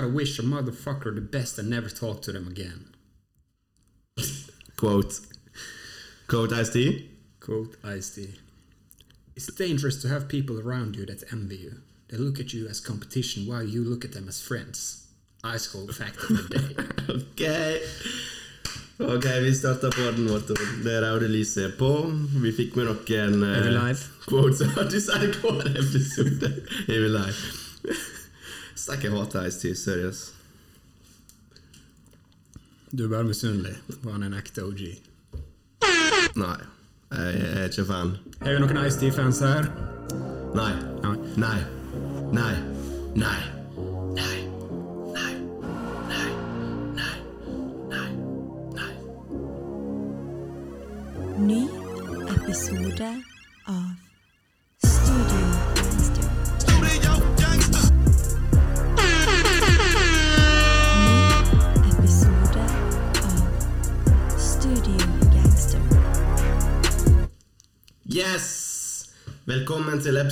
gotta wish a motherfucker the best and never talk to them again. Quote. Quote Ice-T. Quote Ice-T. It's dangerous to have people around you that envy you. They look at you as competition while you look at them as friends. Ice cold fact of the day. Ok. Ok, vi starter på den måten. Det røde lyset er på. Vi fikk med noen Er vi eh, live? quotes. Du sier hver episode. Er vi live? Steik, jeg hater Ice-T. Seriøs. Du er bare misunnelig. Var han en ekte OG? Nei. Jeg er ikke fan. Er det noen Ice-T-fans her? Nei. Nei. Nei. Nei. Nei.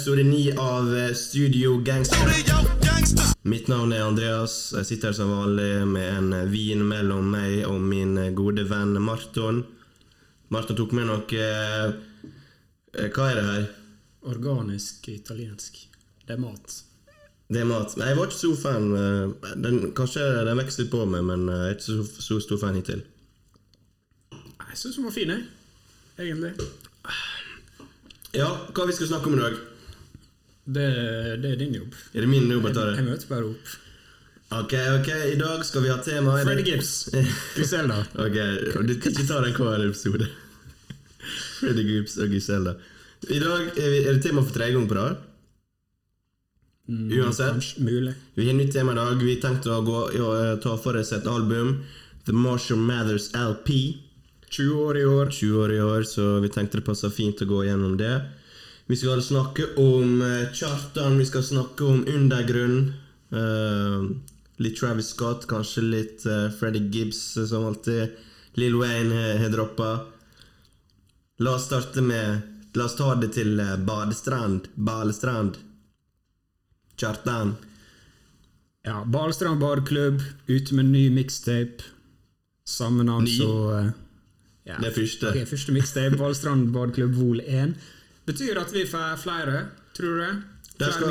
Episode 9 av eh, Studio Gangster. Mitt navn er Andreas. Jeg sitter her som vanlig med en eh, vin mellom meg og min eh, gode venn Marton. Marton tok med noe eh, Hva er det her? Organisk italiensk. Det er mat. Det er mat. Jeg var ikke så fan. Den, kanskje den vokste litt på meg, men jeg er ikke så, så stor fan hittil. Jeg syns den var fin, jeg. Egentlig. Ja, hva vi skal snakke om i dag? Det, det er din jobb. Er det min jobb å ta Jeg det? møter bare opp. Ok, ok, i dag skal vi ha tema Freddy Gibbs. Griselda. Ok, og du ikke ta den hver episode. Freddy Gibbs og Griselda. I dag er, vi, er det tema for tredje gang på rad. Uansett. Kanskje mulig. Vi har nytt tema i dag. Vi tenkte å gå, ja, ta for oss et album. The Marshall Mathers LP. 20 år i år. 20 år i år, så vi tenkte det passa fint å gå gjennom det. Vi skal snakke om eh, Kjartan, vi skal snakke om undergrunnen. Uh, litt Travis Scott, kanskje litt uh, Freddy Gibbs, eh, som alltid. Lill Wayne har- droppa. La oss starte med La oss ta det til eh, Badestrand. Balestrand. Kjartan. Ja, Balestrand badeklubb, ute med ny mixtape. Samme navn Ny? som uh, ja. Det første. Ok, første mixtape, Balestrand badeklubb vol 1. Betyr det at vi får flere, tror du De skal-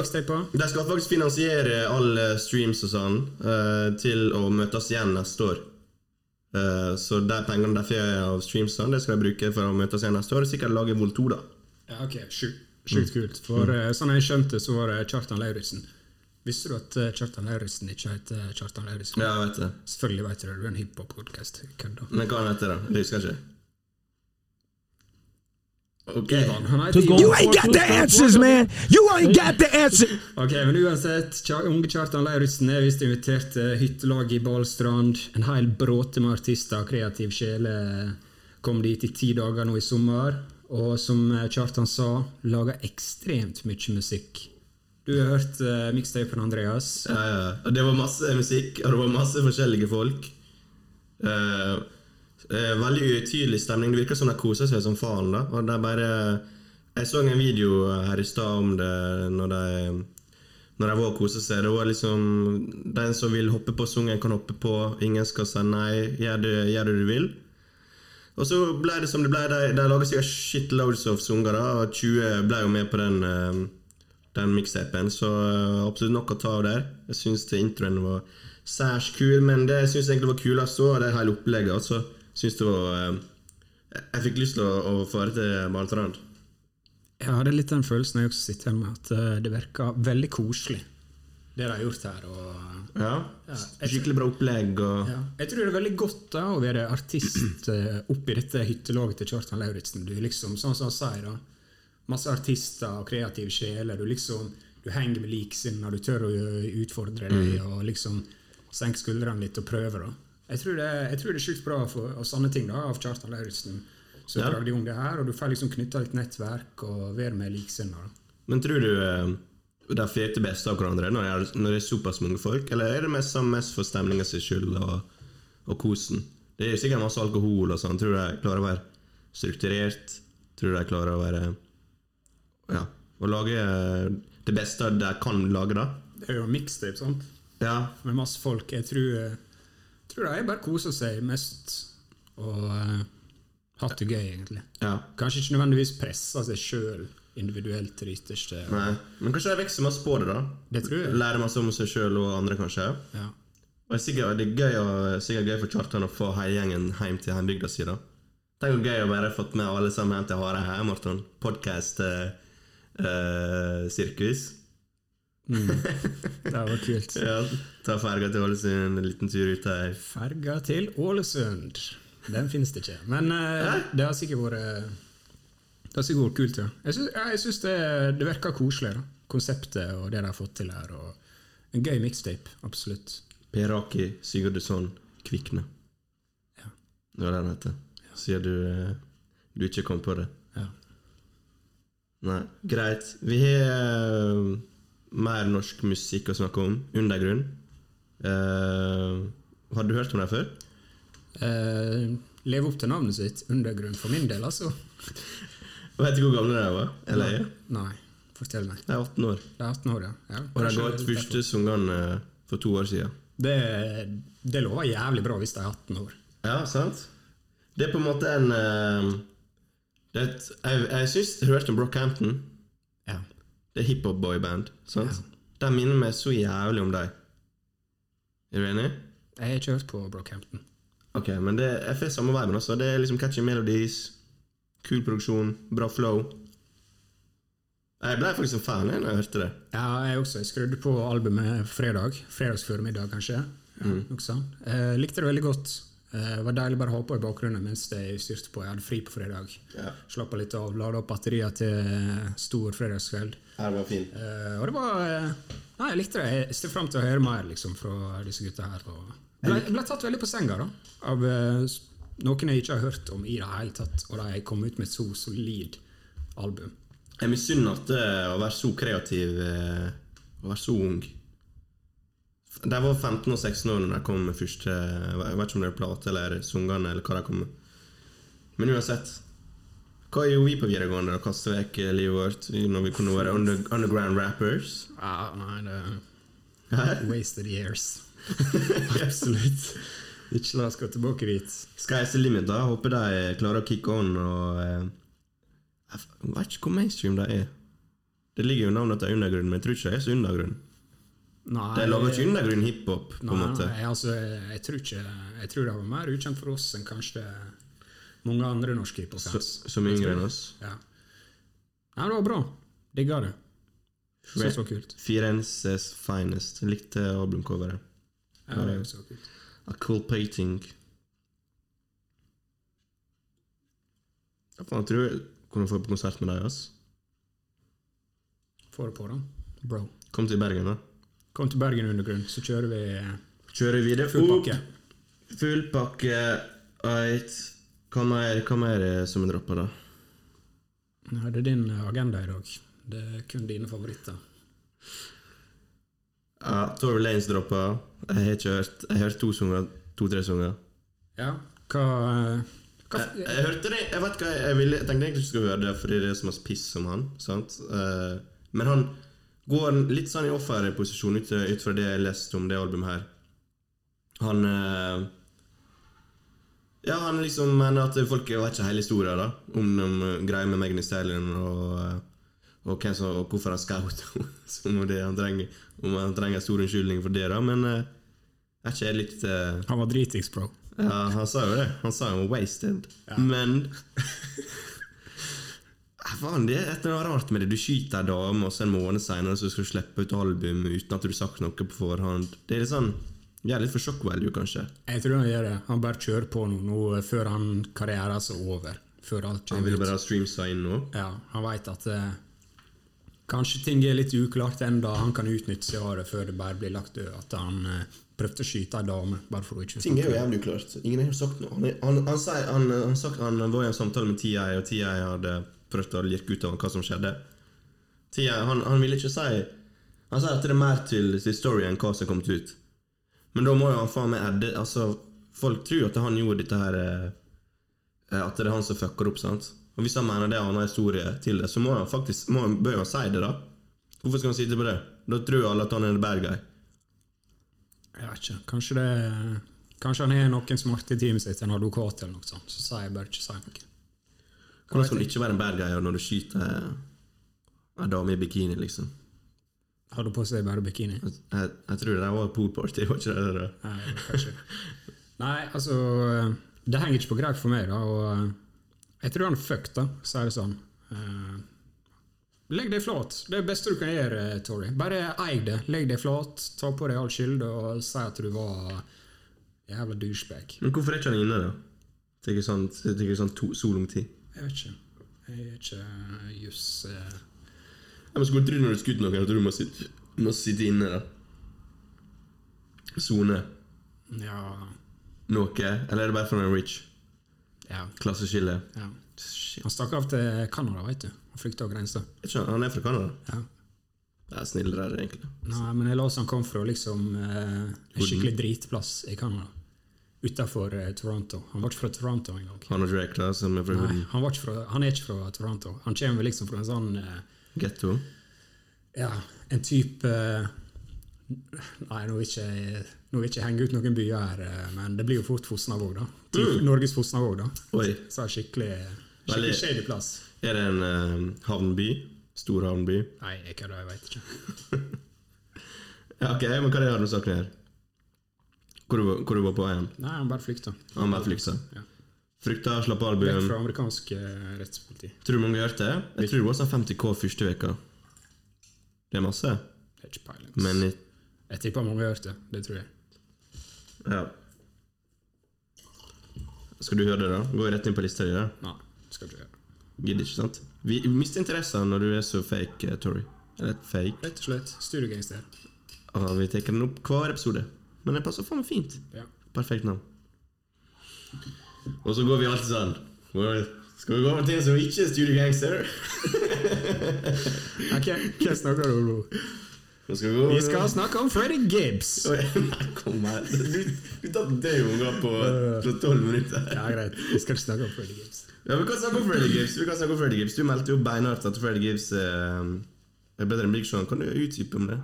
De skal faktisk finansiere alle streams og sånn uh, til å møtes igjen neste år. Uh, så de pengene de får av streamsene, det skal de bruke for å møtes igjen neste år. Sikkert lage Vol 2, da. Ja, ok, sjukt sjuk, Mm. kult. For uh, sånn jeg skjønte, så var det Kjartan Lauritzen. Visste du at Kjartan Lauritzen ikke heter Kjartan Lauritzen? Ja, jeg vet det. Selvfølgelig vet du det, du er en hiphop-podkast. Men hva han heter da? Det husker jeg ikke. Ok. Ivan, han heter Just go- You ain't got the answers, man. You ain't got the answer. Ok, men uansett, unge Kjartan Lauritzen er visst invitert til hyttelaget i Balstrand. En hel bråte med artister og kreativ sjele kom dit i ti dager nå i sommer. Og som eh, Kjartan sa, lager ekstremt mye musikk. Du har hørt uh, mixtapen, Andreas. Ja, ja. Og det var masse musikk, og det var masse forskjellige folk. Eh, eh, veldig utydelig stemning. Det virker som de koser seg som faen. da Og det er bare Jeg så en video her i stad om det når de Når de var og koste seg. Det var liksom Den som vil hoppe på sungen, kan hoppe på. Ingen skal si nei. Gjør det, gjør det du vil. Og så ble det som det ble. De, de laga sikkert shitloads of sanger, og 20 ble jo med på den eh, den mixtapen, så eh, absolutt nok å ta av der. Jeg syns introen var særs kul, men det jeg syns egentlig var kulest, var det hele opplegget. Altså, synes det var eh, Jeg fikk lyst til å, fare til Balestrand. Jeg hadde litt den følelsen jeg også sitter igjen med, at eh, det virker veldig koselig, det de har gjort her. og... Ja. ja Skikkelig bra opplegg og Ja. Jeg tror det er veldig godt da å være artist eh, oppi dette hyttelaget til Kjartan Lauritzen. Du liksom, sånn som han sier, da. Masse artister og kreative sjeler. Du liksom, du henger med liksinnede, du tør å utfordre deg og liksom senke skuldrene litt og prøve. da. Jeg tror det, jeg tror det er sjukt bra for, og sånne ting da, av Kjartan Lauritzen. Så Ja. de det her, og du får liksom knytta litt nettverk og være med likesinnede. Men tror du eh, de får det beste av hverandre når det, er, såpass mange folk, eller er det mest, mest for stemninga sin skyld og, og kosen? Det er jo sikkert masse alkohol og sånn. Tror du de klarer å være strukturert? Tror du de klarer å være Ja, å lage eh, det beste de kan lage, da? Det er jo en mixtape, sant? Ja. med masse folk. Jeg tror, eh, tror de bare koser seg mest og uh, hatt det gøy, egentlig. ja. Kanskje ikke nødvendigvis presser seg sjøl individuelt til det ytterste. Nei. Men kanskje de vokser masse på det, da? Det tror jeg. Lærer masse om seg sjøl og andre, kanskje? Ja. Og det er sikkert, det er gøy, og, sikkert gøy for Kjartan å få hele gjengen hjem til hjembygda si. da. Tenk hvor gøy å bare fått med alle sammen hjem til Hareid, Morten. Podkast-sirkus. Det var kult. ja, ta ferga til Ålesund, en liten tur ut der. Ferga til Ålesund. Den finnes det ikke. Men uh, det har sikkert vært Det har sikkert vært kult, ja. Jeg syns, ja, jeg syns det, det virker koselig, da. Konseptet og det de har fått til her. En gøy mixtape, absolutt. Per Aki Sigurdusson Kvikne. Ja. Det var det han heter. Siden du, eh, du ikke kom på det. Ja. Nei, greit. Vi har eh, mer norsk musikk å snakke om. Undergrunn. Uh, har du hørt om dem før? Uh, leve opp til navnet sitt. Undergrunn for min del, altså. Vet du hvor gamle de var? Eller er? Nei, fortell meg. De er 18 år. Det er 18 år, ja. ja Og de ga ut første sangene eh, for to år siden. Det, det lover jævlig bra hvis de er 18 år. Ja, sant? Det er på en måte en uh, det Jeg, jeg syns hørte om Brockhampton. Ja. Det er hiphop-boyband. sant? De minner meg så jævlig om deg. Er du enig? Jeg har ikke hørt på Brockhampton. Ok, men det, jeg får samme viben. også. Det er liksom catchy melodies, kul produksjon, bra flow. Jeg ble faktisk en fan når jeg hørte det. Ja, jeg også. Jeg skrudde på albumet fredag. Fredagsformiddag, kanskje. Ja, sånt. Jeg likte det veldig godt. Eh, Det var deilig bare å ha på i bakgrunnen mens jeg styrte på. Jeg hadde fri på fredag. Ja. Slappa litt av, lada opp batterier til stor fredagskveld. Her var fin. Uh, og det var eh, Nei, jeg likte det. Jeg ser fram til å høre mer liksom, fra disse gutta her. Og ble, ble tatt veldig på senga da, av uh, noen jeg ikke har hørt om i det hele tatt. Og de kom ut med et så solid album. Jeg misunner at det å være så kreativ eh, Å være så ung. De var 15 og 16 år når de kom med første Jeg vet ikke om det er plate eller sangene eller hva de kom med. Men uansett. Hva gjorde vi på videregående? og Kaste vekk eh, livet vårt når vi kunne være under, underground rappers? Ja, nei, det Hæ? Wasted years. Absolutt. Ikke la oss gå tilbake dit. Sky's the limit, da. Håper de klarer å kick on og eh, Jeg vet ikke hvor mainstream de er. Det ligger jo navnet til de er men jeg tror ikke de er så undergrunn. Nei, De lager ikke undergrunn hiphop, på en måte. nei, altså, jeg tror ikke Jeg tror det var mer ukjent for oss enn kanskje mange andre norske Så, hiphop-fans. som yngre enn oss. Ja. Nei, det var bra. Digga det. Syns det var kult. Firenzes Finest. Jeg likte albumcoveret. Ja, det er så kult. A cool painting. Jeg faen, tror du kunne få på konsert med deg. ass. Få det på, da. Bro. Kom til Bergen, da. Kom til Bergen Undergrunn, så kjører vi Kjører vi det full pakke. Full pakke. Eit. Hva mer, hva mer er som er dropper, da? Ja, det er din agenda i dag. Det er kun dine favoritter. Ja, Tory Lanes droppa. Jeg har ikke hørt Jeg har hørt to sanger. To-tre sanger. Ja, hva, hva Jeg, jeg hørte det Jeg vet hva jeg, jeg, ville, jeg tenkte egentlig ikke skulle høre det, fordi det er så masse piss om han. Sant? Eh, men han går litt sånn i offerposisjon ut, ut fra det jeg leste om det albumet her. Han eh, Ja, han liksom mener at folk vet ikke hele historien da om, om greia med Megan Taylor og, eh, og, som, og hvorfor han scout som om det han trenger Om han trenger stor unnskyldning for det, da. Men eh, er ikke jeg litt uh... Han var dritings, bro. ja, han sa jo det. Han sa han var wasted. Men Ah, Faen, det er et eller annet rart med det. Du skyter ei dame, og så en måned seinere skal du slippe ut album uten at du har sagt noe på forhånd. Det er litt sånn Er litt for shock value, kanskje. Jeg tror han gjør det. Han bare kjører på nå, nå før han karrieren er over. Før alt Han vil bare ha streamsa inn nå. Ja, han veit at eh, kanskje ting er litt uklart ennå. Han kan utnytte seg av det før det bare blir lagt død. At han eh, prøvde å skyte ei dame bare for å ikke Ting er jo jævlig uklart. Ingen har sagt noe. Han, han, han, han, han, sagt, han var i en samtale med TI, og TI hadde prøvd å lirke ut av hva som skjedde. TI, han, han ville ikke si Han sa at det er mer til, til story enn hva som kommet ut. Men da må jo han faen meg edde altså, Folk tror at han gjorde dette her eh, At det er han som fucker opp. sant? Og Hvis han mener det er en annen historie til det, så må han faktisk må bør han si det, da. Hvorfor skal han sitte på det? Da tror alle at han er en bad guy. Jeg vet ikke. Kanskje det Kanskje han har noen smarte i teamet sitt, en advokat eller noe sånt. Så sier jeg bare ikke si noe. Hvordan skal du ikke være en bad guy når du skyter ei dame i bikini, liksom? Hadde på seg bare bikini. Jeg, jeg tror det var poolparty, var ikke det? det? Nei, kanskje. Nei, altså Det henger ikke på greip for meg, da. Og jeg tror han fucked, da, sier det sånn. Eh, legg deg flat. Det er det beste du kan gjøre, Tori. Bare eig det. Legg deg flat, ta på deg all skyld og si at du var jævla douchebag. Men hvorfor er ikke han inne, da? Tenker sånn, tenker sånn to, så lang tid. Jeg vet ikke. Jeg er ikke juss eh, Ja, men Skulle du når du skutt noen at du må sitte, må sitte inne, da? Sone Ja. noe? Eller er det bare for en rich? ja, Klasseskille? ja. Han stakk av til Canada, veit du. Han flykta over grensa. Han- er fra Canada? Ja. Det er snillere, egentlig. Nei, men jeg leste han kom fra liksom eh, en skikkelig dritplass i Canada. Utafor eh, Toronto. Han var ikke fra Toronto engang. Han er ikke fra, han er ikke fra Toronto. Han kommer liksom fra en sånn eh, Getto. Ja, en type eh, Nei, nå vil ikke jeg nå vil ikke henge ut noen byer her, eh, men det blir jo fort Fosnavåg, da. Typ Norges Fosnavåg, da. Oi. Så er det skikkelig, skikkelig shady plass. Er det en uh, havnby? Stor havnby? Nei, jeg kødder, jeg veit ikke. Ja, ok, men hva er det du har sagt her? Hvor hvor du var på vei hen? Nei, han bare flykta. Han bare flykta. Ja. Frykta, slapp albuen. Vekk fra amerikansk eh, rettspoliti. Tror du mange har hørt det? Jeg tror det var sånn 50 K første veka. Det er masse. Det er ikke peiling. Men i- Jeg tipper mange har hørt det. Det tror jeg. ja. Skal du høre det, da? Gå rett inn på lista di. Nei, skal ikke gjøre. Gidder ikke, sant? Vi mister interessen når du er så fake, Tori. Tory. Eller fake. Rett og slett. Studiogangster. Og vi tar den opp hver episode. Men det passer faen meg fint. Ja. Perfekt navn. Og så går vi alltid sånn Skal vi gå over til som ikke er studiegangster? Ok, hva snakker du om nå? Vi skal snakke om Freddy Gibbs. Nei, kom her. Du, du tatt deg unger på på tolv minutter. Ja, greit. Vi skal ikke snakke om Freddy Gibbs. Ja, Vi kan snakke om Freddy Gibbs. Vi kan snakke om Freddy Gibbs Du meldte jo beinhardt at Freddy Gibbs eh, er bedre enn Big Sean. Kan du utdype om det?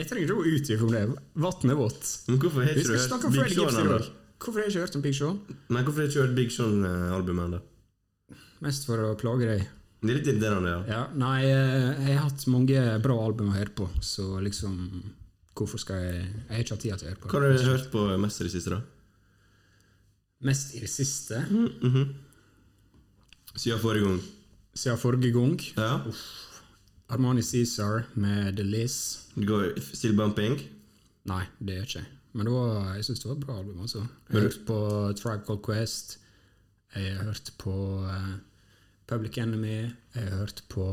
Jeg trenger ikke å utdype om det. Vannet er vått. Vi skal snakke om Freddy Gibbs i dag. Hvorfor har jeg ikke hørt om Big Sean? Nei, hvorfor har jeg ikke hørt Big Sean-albumet ennå? Mest for å plage deg. Det er litt irriterende, ja. Ja, nei, eh, jeg har hatt mange bra album å høre på, så liksom Hvorfor skal jeg Jeg har ikke hatt tid til å høre på. Hva har du hørt på mest i det siste, da? Mest i det siste, Siden forrige gang. siden forrige gang. Ja. Armani Cæsar med The Liz. Still Bumping. Nei, det gjør ikke jeg. Men det var, jeg syns det var et bra album. altså. Jeg har hørt på Tribe Called Quest. Jeg har hørt på uh, Public Enemy. Jeg har hørt på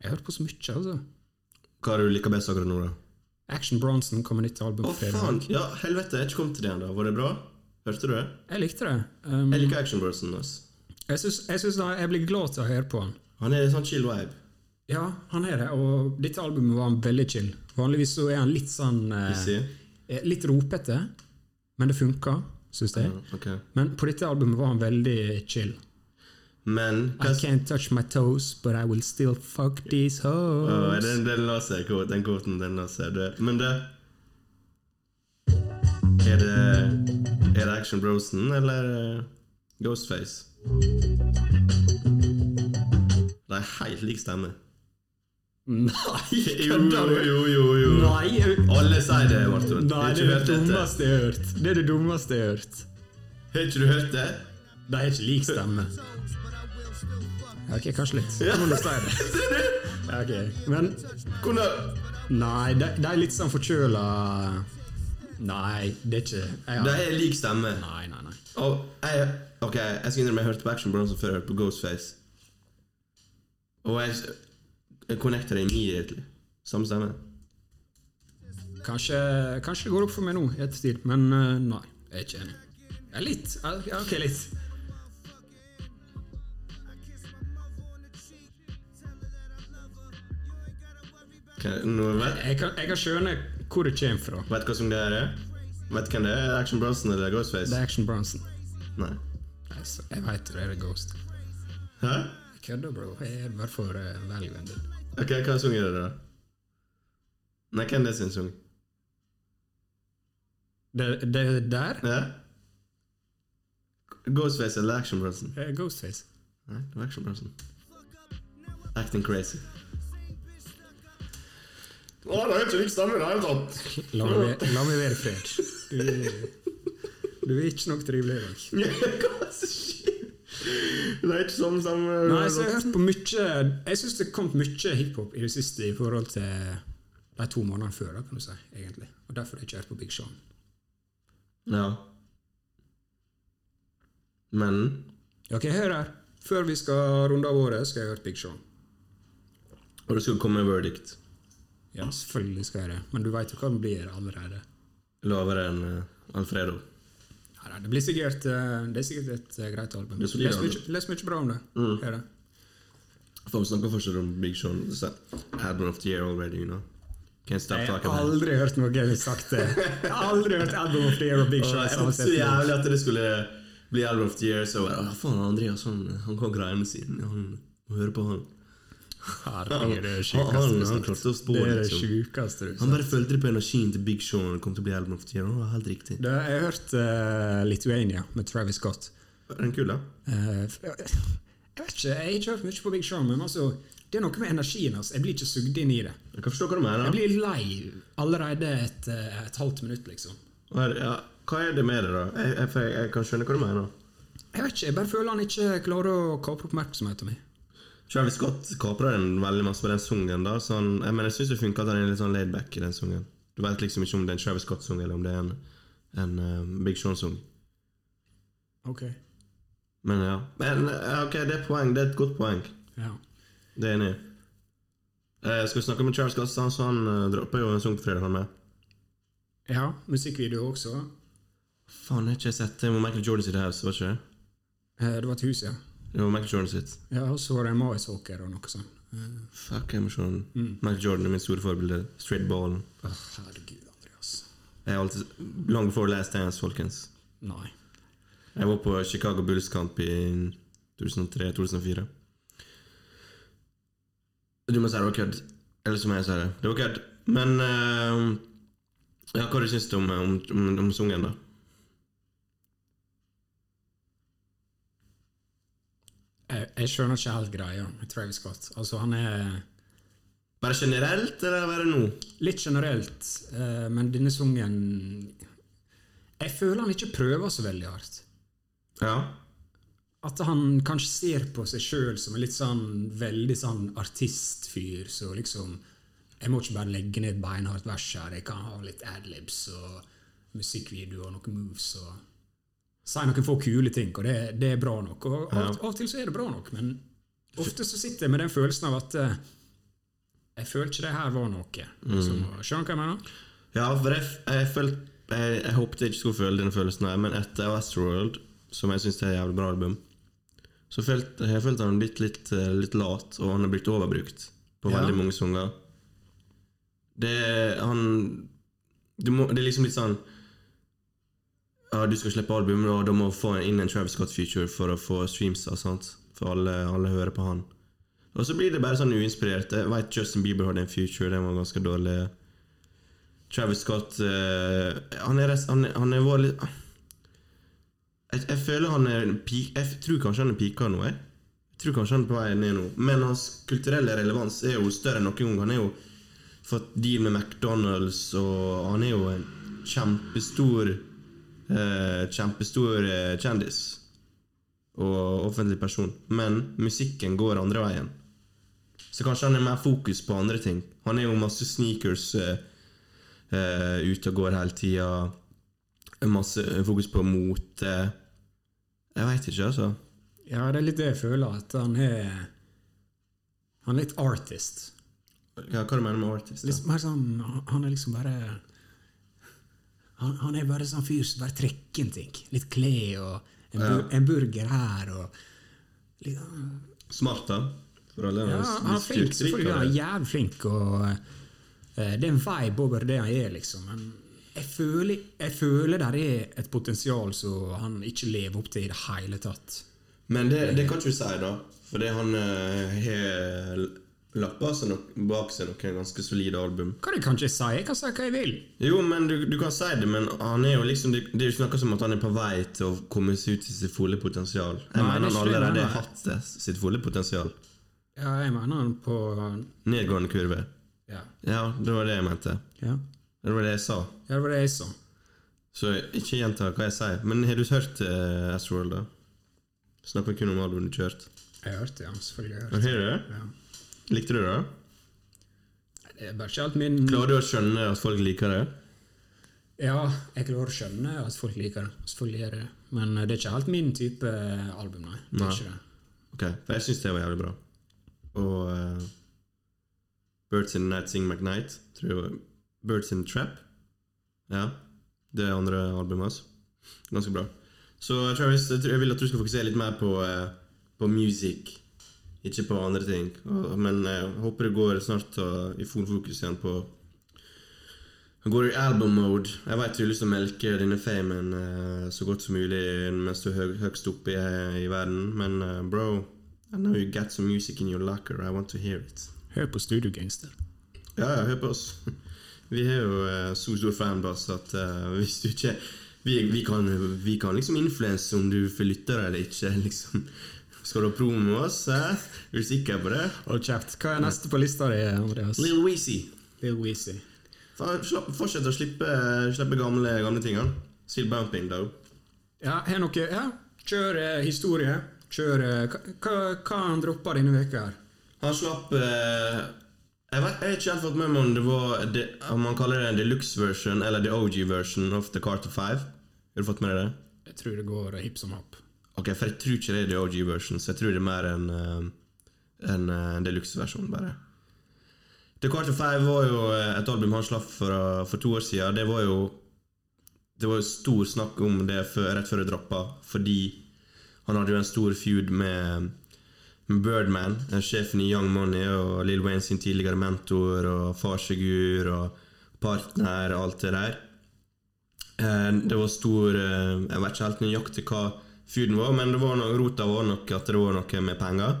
Jeg har hørt på så mye, altså. Hva har du liker best akkurat nå, da? Action Bronson kommer nytt album Å, faen! Ja, helvete, jeg har ikke kommet til det ennå. Var det bra? Hørte du det? Jeg likte det. Um, Jeg liker Action Bronson. Altså. jeg syns jeg, synes da jeg blir glad til å høre på han. Han er en sånn chill vibe. Ja, han er det, og dette albumet var han veldig chill. Vanligvis så er han litt sånn eh, eh, Litt ropete, men det funka, syns jeg. Ja, okay. Men på dette albumet var han veldig chill. Men I can't touch my toes, but I will still fuck these hoes. Den, den la seg, den kvoten. Den la seg. Men det Er det Er det Action Brosen eller eh, Ghostface? Det er helt lik stemme. Nei, kødder du? jo, jo, jo. Nei, jeg- Alle sier det, Martin. nei, det er det dummeste jeg har hørt. Det er det dummeste jeg har hørt. Har ikke du hørt det? De har ikke lik stemme. Ok, kanskje litt. Ja. Må du si det. Ja, Ok, Men Hvordan nei, de, de er litt sånn forkjøla Nei, det er ikke jeg, Det er lik stemme. Nei, nei, nei. Oh, jeg, ok, jeg skal innrømme jeg hørte på Action Bronson før jeg hørte på Ghostface. Og jeg connecter immediately. Samme stemme. Kanskje, kanskje det går opp for meg nå i ettertid, men uh, nei. Jeg er ikke enig. Ja, litt. Ja, ok, litt. Jeg kan, jeg kan skjønne hvor det kommer fra. vet du hva som det er? Vet du hvem det er? Action Bronson eller Ghostface? Det er Action Bronson. Nei. Altså, jeg veit det er Ghost. Hæ? Jeg kødder, bro. Jeg er bare for uh, valuen din. Ok, hva sang er det da? Nei, hvem er det sin sang? Det, det der Ja? Ghostface eller Action Bronson? er Ghostface. Nei, det var Action Bronson. Acting crazy. Å, det er ikke lik stemme i det hele tatt! La meg, være- la meg være i fred. Du, du er ikke nok trivelig i dag. Hva er det som skjer? Det er ikke sånn som Nei, så Jeg har hørt på mye Jeg syns det kom mye hiphop i det siste i forhold til de to månedene før. da, kan du si, egentlig. Og Derfor har jeg ikke hørt på Big Sean. Ja. Men Ok, hør her. Før vi skal runde av året, skal jeg høre Big Sean. Og det skal komme en verdict. Ja, selvfølgelig skal jeg det. Men du veit jo hva den blir allerede. Lavere enn eh, Alfredo. Ja, nei, det blir sikkert eh, Det er sikkert et eh, greit album. Les mye, les mye bra om det. Mm. Her, vi snakker fortsatt om Big Sean. Så, Album of the year already, you know. Can't stop Jeg talking har about it. aldri hørt noe sagt det. Jeg har aldri hørt Album of the Year og Big i Jeg håpet så jævlig at det skulle bli Album of the year, så bare, faen, Andreas han, han kan greiene sine. Han må høre på han. Herregud, det er det Han- han- sjukeste han klarte å spå Det er det, liksom. sjukeste Han bare følte det på energien til Big Sean. Kom til å bli Album of the year. Det var helt riktig. Det- Jeg har hørt eh, Lithuania med Travis Scott. Er den kul, da? Eh, jeg vet ikke, jeg har ikke hørt mye på Big Sean, men altså, det er noe med energien hans. Jeg blir ikke sugd inn i det. Jeg kan forstå hva du mener. Jeg blir lei allerede et, eh, et halvt minutt, liksom. Hva er, ja, hva er det med det, da? Jeg, jeg, jeg, jeg kan skjønne hva du mener. Jeg vet ikke, jeg bare føler han ikke klarer å kapre oppmerksomheten min. Travis Scott kapra den veldig masse på den sangen. da så han, jeg, mener, jeg syns det funker at han er litt sånn laidback i den sangen. Du vet liksom ikke om det er en Travis Scott-sang eller om det er en, en uh, Big Sean-sang. Ok. Men ja. Men eh, ok, det er poeng. Det er et godt poeng. Ja. Det er enig i. Eh, skal vi snakke med Scott, så han, han uh, dropper jo en sang på fredag, han med. ja, musikkvideo også. Faen, jeg har ikke sett det. Var Michael Jordan sitt house, var ikke det? Eh, Det var et hus, ja. Var Michael Jordan sitt. Ja, Og så var det Walker og noe sånt. Eh, Fuck, må se den. Michael Jordan er min store forbilde. Straight ballen. Oh, herregud, Andreas. Jeg er alltid Long before last dance, folkens. Nei. Jeg var på Chicago Bulls-kamp i 2003-2004. Du må si det var kødd. Eller så må jeg sier det. Det var kødd. Men uh, ja, Hva syns du om, om, om, om sungen, da? Jeg, jeg skjønner ikke helt greia med Travis Scott. Altså, han er Bare generelt, eller bare nå? litt generelt, eh, men denne sangen Jeg føler han ikke prøver så veldig hardt. Ja. At han kanskje ser på seg sjøl som en litt sånn veldig sånn artistfyr, så liksom Jeg må ikke bare legge ned beinhardt vers her, jeg kan ha litt adlibs og musikkvideo og noen moves og Si noen få kule ting, og det, det er bra nok. Og av, av og til så er det bra nok, men ofte så sitter jeg med den følelsen av at uh, jeg følte ikke det her var noe. Liksom, skjønner du hva jeg mener? Ja, for jeg, jeg, følte, jeg, jeg håpet jeg ikke skulle føle den følelsen, her, men etter Westworld, som jeg syns er et jævlig bra album, så følte jeg følte han blitt litt, eh, litt lat, og han har blitt overbrukt på Ja. veldig mange sanger. Det han det, må, Det er liksom litt sånn Ja, du skal slippe album, og da må du få inn en Travis Scott-feature for å få streams, og sånt, for alle, alle hører på han. Og så blir det bare sånn uinspirert. Jeg vet Justin Bieber hadde en feature, den var ganske dårlig. Travis Scott uh, Han er, rest- han, han er litt jeg, jeg føler han er peak, Jeg tror kanskje han er pika nå. Jeg. jeg tror kanskje han er på vei ned nå. Men hans kulturelle relevans er jo større enn noen gang. Han er jo fått deal med McDonald's, og han er jo en kjempestor eh, Kjempestor eh, kjendis. Og offentlig person. Men musikken går andre veien. Så kanskje han er mer fokus på andre ting. Han er jo masse sneakers eh, eh, ute og går hele tida. Masse fokus på mote. Jeg veit ikke, altså. Ja, det er litt det jeg føler, at han er Han er litt artist. Ja, hva du mener med artist? Litt mer sånn, han er liksom bare han, han er bare sånn fyr som bare trekker en ting. Litt klær og en, bur, en burger her og litt, Smart, da. For alle Ja, han er flink, selvfølgelig. Han er jævlig flink, og uh, det er en vibe over det han er, liksom. Men jeg føler, jeg føler der er et potensial som han ikke lever opp til i det hele tatt. Men det, det kan ikke du si, da. Fordi han har har lapper seg nok, bak seg noen ganske solide album. Hva du kan ikke si? Jeg kan si hva jeg vil. Jo, men du, du kan si det, men han er jo liksom det, det er jo ikke noe som at han er på vei til å komme seg ut til sitt fulle potensial. Jeg Nei, mener er han ikke allerede har hatt det, sitt fulle potensial. Ja, jeg mener han på Nedgående kurve. Ja. Ja, det var det jeg mente. Ja, Det var det jeg sa. ja det var det jeg sa. Så ikke gjenta hva jeg sier. Men har du hørt uh, Astroworld, da? Snakker kun om albumet du kjørte. Jeg har hørt det, ja. Selvfølgelig har jeg Har du det? Ja. Likte du det? Det er bare ikke alt min Klarer du å skjønne at folk liker det? Ja, jeg klarer å skjønne at folk liker det. Folk gjør det. Men det er ikke helt min type album, nei. Det Nei. er ikke det. Ok, for jeg syns det var jævlig bra. Og uh, Birds in the Night Sing McKnight. Tror jeg var Birds in the Trap. Ja. Det er andre albumet hans. Ganske bra. Så Travis, jeg vil at du skal fokusere litt mer på, uh, på music, ikke på andre ting. Men eh, jeg håper det går snart i full fokus igjen på Går i album mode. Jeg vet du har lyst til å melke denne famen eh, så godt som mulig mens du er hø høgst oppe i, i verden, men eh, bro I know you got some music in your locker. I want to hear it. Hør på Studio Gangster. Ja, ja, hør på oss. Vi er jo eh, så stor fanbase at eh, hvis du ikke vi, vi, kan, vi kan liksom influense om du får lyttere eller ikke. liksom Skal du promo oss? Eh? Er du sikker på det? Hold kjeft. Hva er neste på lista di, Andreas? Lil Weezy. Lil Weezy. Fortsett å slippe, slippe gamle, gamle tingene. Still bumping, though. Ja, har noe Ja, kjør eh, historie. Kjør eh, hva, hva han droppa denne veka her? Han slapp eh, jeg, vet, jeg har ikke helt fått med meg om det var de, om man kaller det en deluxe version eller the OG version of The Carter 5. Har du fått med deg det? Jeg tror det går hipp som happ. Ok, For jeg tror ikke det er the OG version, så jeg tror det er mer en, en, en eh, deluxe versjon, bare. The Carter 5 var jo eh, et album han slapp for, eh, for to år siden. Det var jo Det var jo stor snakk om det før, rett før det droppa, fordi han hadde jo en stor feud med med Birdman, eh, sjefen i Young Money og Lil Wayne sin tidligere mentor og farsfigur og partner og alt det der. Eh, Det var stor eh, Jeg vet ikke helt nøyaktig hva feuden var, men det var noe, rota var nok at det var noe med penger.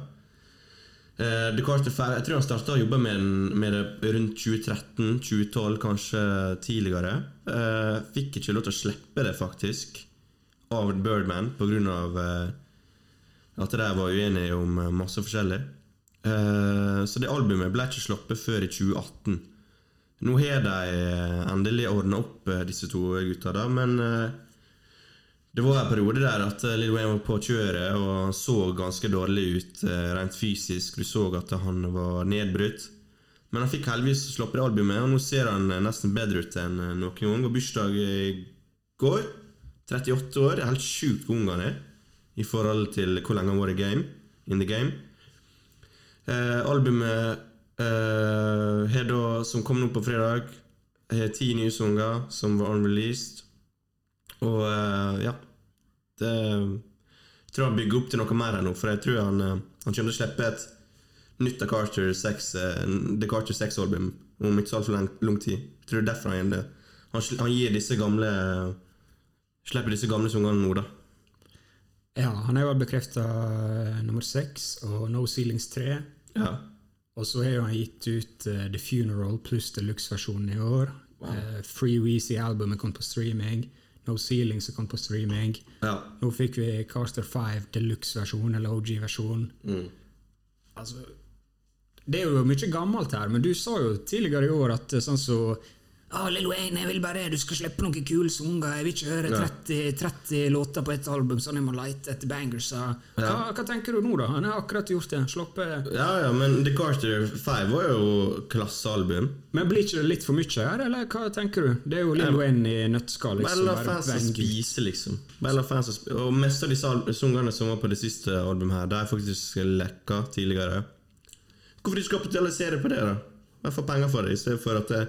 Eh, Jeg tror han starta å jobbe med, med det rundt 2013-2012, kanskje tidligere. Eh, Fikk ikke lov til å slippe det, faktisk, av Birdman av eh, at de var uenige om eh, masse forskjellig. Eh, Så det albumet ble ikke sluppet før i 2018. Nå har de eh, endelig ordna opp, eh, disse to gutta, da, men det var en periode der at eh, Lil Wayne var på kjøret, og så ganske dårlig ut eh, rent fysisk. Du så at han var nedbrutt. Men han fikk heldigvis sluppet det albumet, og nå ser han eh, nesten bedre ut enn noen gang. Og bursdag i går. 38 år. Helt sjukt hvor ung han er i forhold til hvor lenge han i game, in the game. Eh, albumet eh, som kom nå på fredag, har ti nye sanger som var unreleased. Og eh, ja det, Jeg tror han bygger opp til noe mer her nå, for jeg tror han, eh, han kommer til å slippe et nytt av Carter 6, eh, The Carter 6-album om ikke så altfor lang, lang tid. Jeg tror er derfor han gjør det. Han, han gir disse gamle Slipper disse gamle sangene nå, da. Ja, han har jo bekrefta nummer seks og No Ceilings 3. Ja. Og så har han gitt ut uh, The Funeral pluss deluxe-versjonen i år. Eh, Free Weezy-albumet kom på streaming. No Ceiling som kom på streaming. ja. Nå fikk vi Caster 5 deluxe-versjon, eller OG-versjon. Mm. Altså, det er jo mye gammelt her, men du sa jo tidligere i år at sånn sånn så ah, Lil Wayne, jeg vil bare du skal slippe noen kule sanger. Jeg vil ikke høre 30, 30 låter på et album, sånn jeg må lete etter bangers. Ja. hva tenker du nå, da? Han har akkurat gjort det. Sluppet Ja, ja, men The Carter 5 var jo klassealbum. Men blir ikke det litt for mye her, eller hva tenker du? Det er jo Lil Wayne i nøtteskall. Bare Liksom, la bare fansen fans å spise, liksom. Bare la fansen spise. Og mest av disse sangene som var på det siste albumet her, de er faktisk lekka tidligere. Hvorfor ikke kapitalisere på det, da? Jeg får penger for det, i stedet for at det,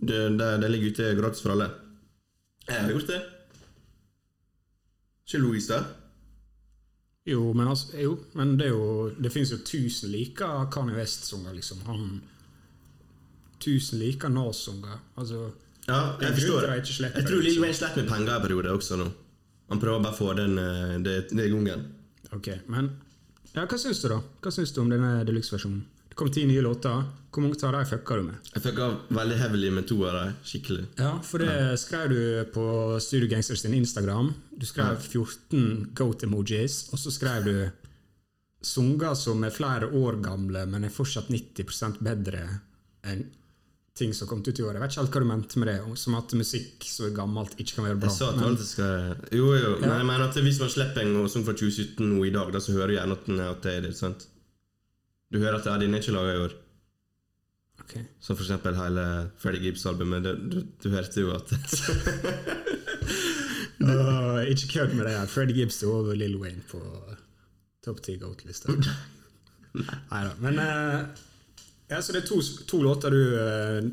det, det, det ligger ute gratis for alle. Jeg har gjort det. Ikke Louise, der? Jo, men, altså, jo, men det jo Det fins jo tusen like Kanye West-sanger, liksom. Han Tusen like Nas-sanger. Altså Ja, jeg forstår jeg ikke slipper Jeg tror Lill liksom. Wayne slipper med penger i perioder også nå. Han prøver bare å få den, eh, det, det i gangen. Ok, men ja, Hva syns du, da? Hva syns du om denne deluxe-versjonen? Kom ti nye låter. Hvor mange av dem fucka du med? Jeg fucka veldig heavily med to av dem. Skikkelig. Ja, for det skrev du på Studio Gangsters sin Instagram. Du skrev 14 goat-emojis, og så skrev du sanger som er flere år gamle, men er fortsatt 90% bedre enn ting som kom ut i år. Jeg vet ikke helt hva du mente med det, som at musikk som er gammelt, ikke kan være bra. Jeg sa at Men- skal Jo, jo, men jeg mener at hvis man slipper en sang fra 2017 nå i dag, da så hører du gjerne at den er outdated. sant? Du hører at det den er ikke laga i år. Okay. Som for eksempel hele Freddie Gibbs-albumet. Du, du, du hørte jo at Åh, ikke kødd med det. her. Freddie Gibbs er over Lill Wayne på topp ti goat-lista. Neida. Men uh, ja, så det er to, to låter du uh,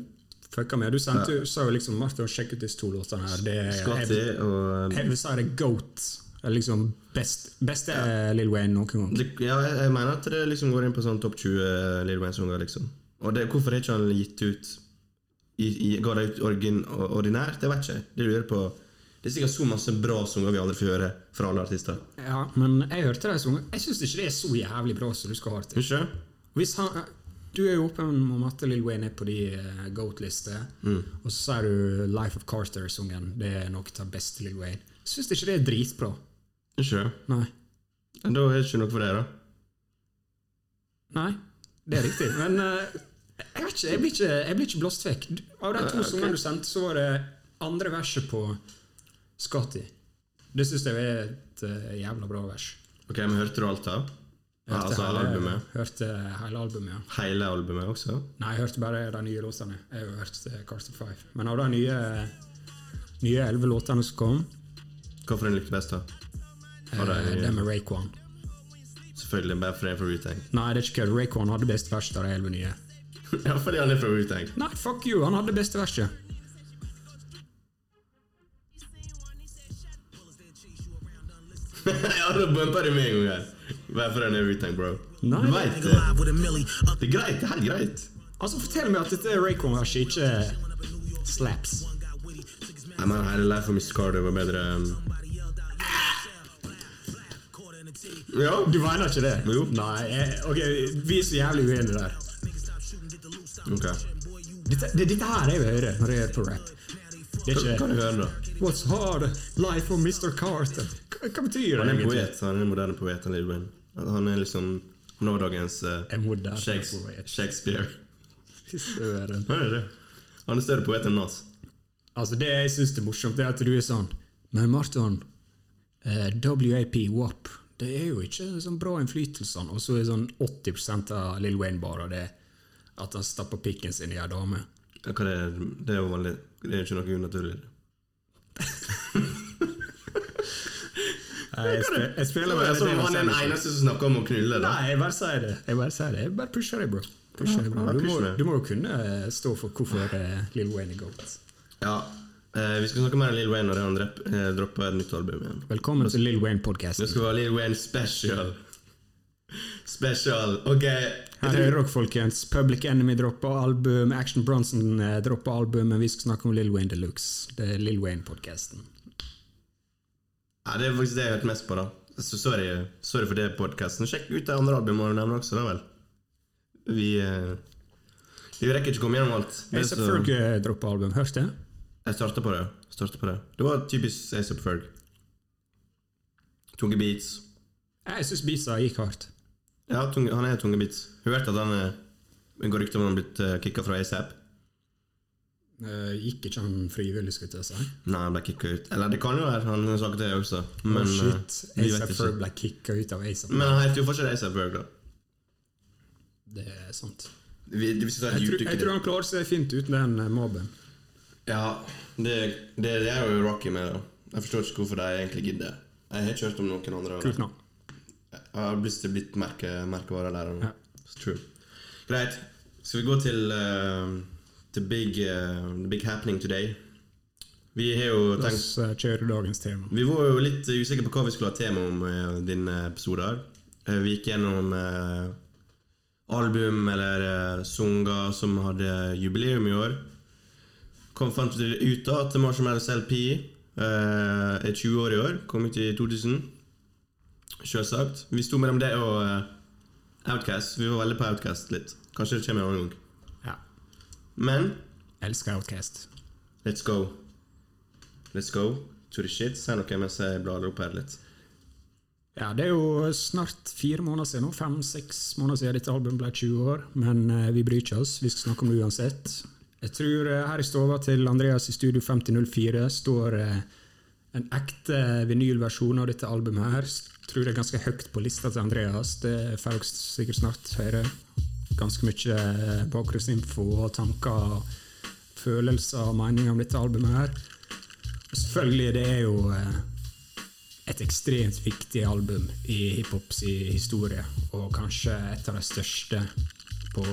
fucka med. Du sendte, ja. sa jo liksom Martin, sjekk ut disse to låtene her. Det er, Scotty jeg, og jeg vil si det er goat. Det er liksom best, beste ja. Lill Wayne noen gang. det, Ja, jeg, mener at det liksom går inn på sånn topp 20 Lil Wayne-sanger, liksom. Og det, hvorfor har ikke han gitt ut i, i, Ga det ut orgin, ordinært? Det vet ikke. Det lurer på Det er sikkert så masse bra sanger vi aldri får høre fra alle artister. Ja, men jeg hørte det sånn. Jeg syns ikke det er så jævlig bra som du skal ha det til. Hvis han, du er jo åpen om at Lill Wayne er på de uh, GOAT-lister, Mm. og så sier du Life of Carter-sungen. Det er noe av beste Lill Wayne. Syns ikke det er dritbra. Ikke? Nei. Da er det ikke noe for deg, da. Nei, det er riktig. Men uh, jeg ikke, jeg blir ikke, jeg blir ikke blåst vekk. Av de to okay. sangene du sendte, så var det andre verset på Scotty. Det syns jeg er et uh, jævla bra vers. Ok, men Hørte du alt av? Ja, altså hele, albumet? Hørte hele albumet, ja. Hele albumet også? Nei, jeg hørte bare de nye låtene. Jeg har hørt eh, Carter Five. Men av de nye elleve låtene som kom, Hvilken likte du best, da? De det med Rayquan Selvfølgelig bare fordi jeg er fra Rutang. Nei, det er ikke kødd. Rayquan hadde best vers av de elleve nye. ja, fordi han er fra Rutang. Nei, fuck you! Han hadde beste verset. ja, da bumpa du med en gang her. Bare fordi han er Wu-Tang, bro. Nei, du veit det. Det er greit. Det er helt greit. Altså, Fortell meg at dette Rayquan-verset ikke slaps. Jeg mener, hele Life of Mr. Carter var bedre um... Ja. Du mener ikke det? Jo. Nei, jeg, ok, vi er så jævlig uenige der. Ok. Dette, det er dette her jeg vil høre når jeg hører på rap. Det er ikke kan du høre, da? What's hard? Life of Mr. Carter. Hva, hva betyr Han det er en egentlig? poet. Han er en moderne poet. Han, Lil Han er liksom nådagens uh. Shakespeare. Søren. Han er det. Han er større poet enn oss. Altså, det jeg syns er morsomt, det er at du er sånn Men Marton, uh, WAP, WAP, det er jo ikke sånn bra innflytelse. Og så er sånn 80% av Lill Wayne bare det at han stapper pikken sin i ei dame. Ja, Hva det, er, det er jo vanlig. Det er ikke noe unaturlig. Jeg, spil, jeg spiller bare det han er den eneste som snakker om å knulle. da Nei, jeg bare sier det. Jeg bare sier det. Jeg bare pusher deg, bro. Pusher deg, bro. Du, må, du må jo kunne eh, stå for hvorfor eh, Lill Wayne er goat. Ja, eh, Vi skal snakke mer om Lil Wayne når han eh, dropper et nytt album igjen. Velkommen til Lill Det Wayne-podkasten. skal være Lil Wayne special. Special. Ok. Her hører dere, folkens. Public Enemy dropper album, Action Bronson eh, dropper album, men vi skal snakke om Lill Wayne Deluxe. Det er Lill Wayne-podkasten. Ja, det er faktisk det jeg har hørt mest på. da Så Sorry, sorry for det podkasten. Sjekk ut de andre albumene du nevner også, da vel. Vi eh, Vi rekker ikke å komme gjennom alt. Jeg Ferg eh, dropper album. Hørte det? Jeg starta på det. Startet på det Det var typisk ASAP Ferg. Tunge beats. Jeg syns beatsa gikk hardt. Ja, tunge, han er tunge beats. Hørte at han Det går rykter om han har blitt uh, kicka fra ASAP. Uh, gikk ikke han frivillig, skulle jeg si? Nei, han ble kicka ut. Eller det kan jo være, han snakket det også. Men, oh, shit. eh, vi ASAP Ferg ble kicka ut av ASAP. Men han heter jo fortsatt ASAP Ferg, da. Det er sant. Vi, vi Jeg tror, jeg tror han klarer seg fint uten den eh, mobben. Ja, det, det, det er jo Rocky med det. Jeg forstår ikke hvorfor de egentlig gidder. Jeg har ikke hørt om noen andre. Kult navn. Jeg har lyst til å blitt merke, merkevare der. Ja. True. Greit. Skal vi gå til uh, the, big, uh, the big happening today? Vi har jo La tenkt oss eh, kjøre dagens tema. Vi var jo litt usikre på hva vi skulle ha tema om i denne episoden. Uh, Vi gikk gjennom eh, album eller uh, sanger som hadde jubileum i år. Kom fant vi ut da at Marshmallows LP eh, er 20 år i år. Kom ut i 2000. Selvsagt. Vi sto mellom det og eh, Outcast. Vi var veldig på Outcast litt. Kanskje det kommer en annen gang. Ja. Men Elsker Outcast. let's go. Let's go to the shit. Si noe mens jeg blar opp her litt. Ja, det er jo snart fire måneder siden nå. Fem-seks måneder siden dette albumet ble 20 år. Men eh, vi bryr ikke oss. Vi skal snakke om det uansett. Jeg tror eh, her i stua til Andreas i Studio 5004 står eh, en ekte vinylversjon av dette albumet her. Jeg Tror det er ganske høyt på lista til Andreas. Det får dere sikkert snart høre. Ganske mye eh, bakgrunnsinfo og tanker, følelser og meninger om dette albumet her. Selvfølgelig, det er jo et ekstremt viktig album i hiphops historie, og kanskje et av de største på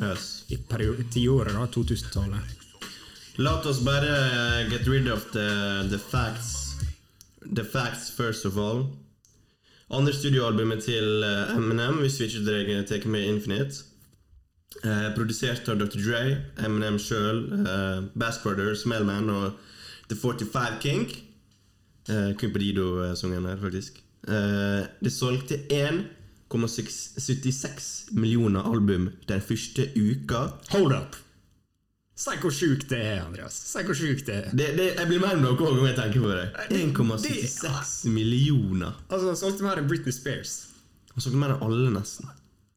Yes. i tiåret, da, 2000-tallet. La oss bare eh, get rid of the, the facts. The facts first of all. Andre studioalbumet til eh, Eminem, hvis vi ikke tar med Infinite. Eh, produsert av Dr. Dre, Eminem sjøl, eh, Bass Brothers, Melman og The 45 King. Eh, kun på Dido-sangen her, faktisk. Eh, det solgte 1,76 millioner album den første uka. Hold up! Si hvor sjukt det er, Andreas. Si hvor sjukt det er. Det, det, jeg blir mer enn noe om jeg tenker på det. det- 1,76 millioner. Altså, han solgte mer enn Britney Spears. Han solgte mer enn alle, nesten.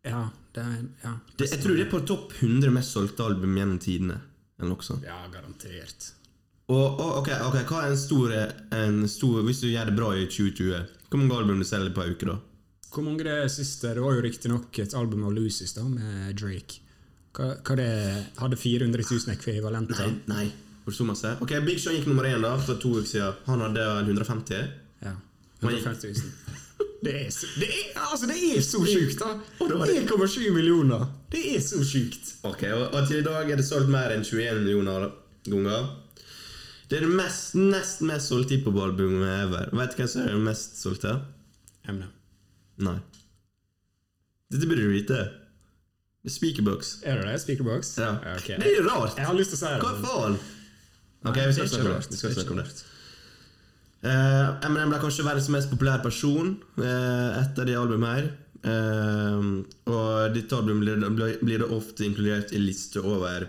Ja, det er ja. Det, jeg tror det er på topp 100 mest solgte album gjennom tidene. Eller noe sånt. Ja, garantert. Og, og okay, ok, hva er en stor, en stor Hvis du gjør det bra i 2020, hvor mange album du selger på ei uke da? Hvor mange det siste? Det var jo riktignok et album av Lucis da, med Drake. Hva, hva det hadde 400 000 ekvivalenter? Nei, nei. Hvor så masse? Ok, Big Sean gikk nummer én da, for to uker siden. Han hadde 150. Ja. 150 000. Det er, det, er, altså, det er så sjukt, da! Og det var det- 1,7 millioner! Det er så sjukt! Ok, og, og til i dag er det solgt mer enn 21 millioner ganger. Det er det mest, nest mest solgte hiphop-albumet ever. Vet du hvem som er det mest solgte? Eminem. Nei. Dette burde du vite. Er Speakerbox. Er det det? Speakerbox? Ja. Okay. Det er jo rart! Jeg har lyst til å si det. Hva faen? Ok, vi skal snakke om det. Vi skal snakke om det. Eh, Eminem ble kanskje verdens mest populære person uh, etter det albumet her. Uh, og dette albumet blir, blir- det ofte inkludert i lister over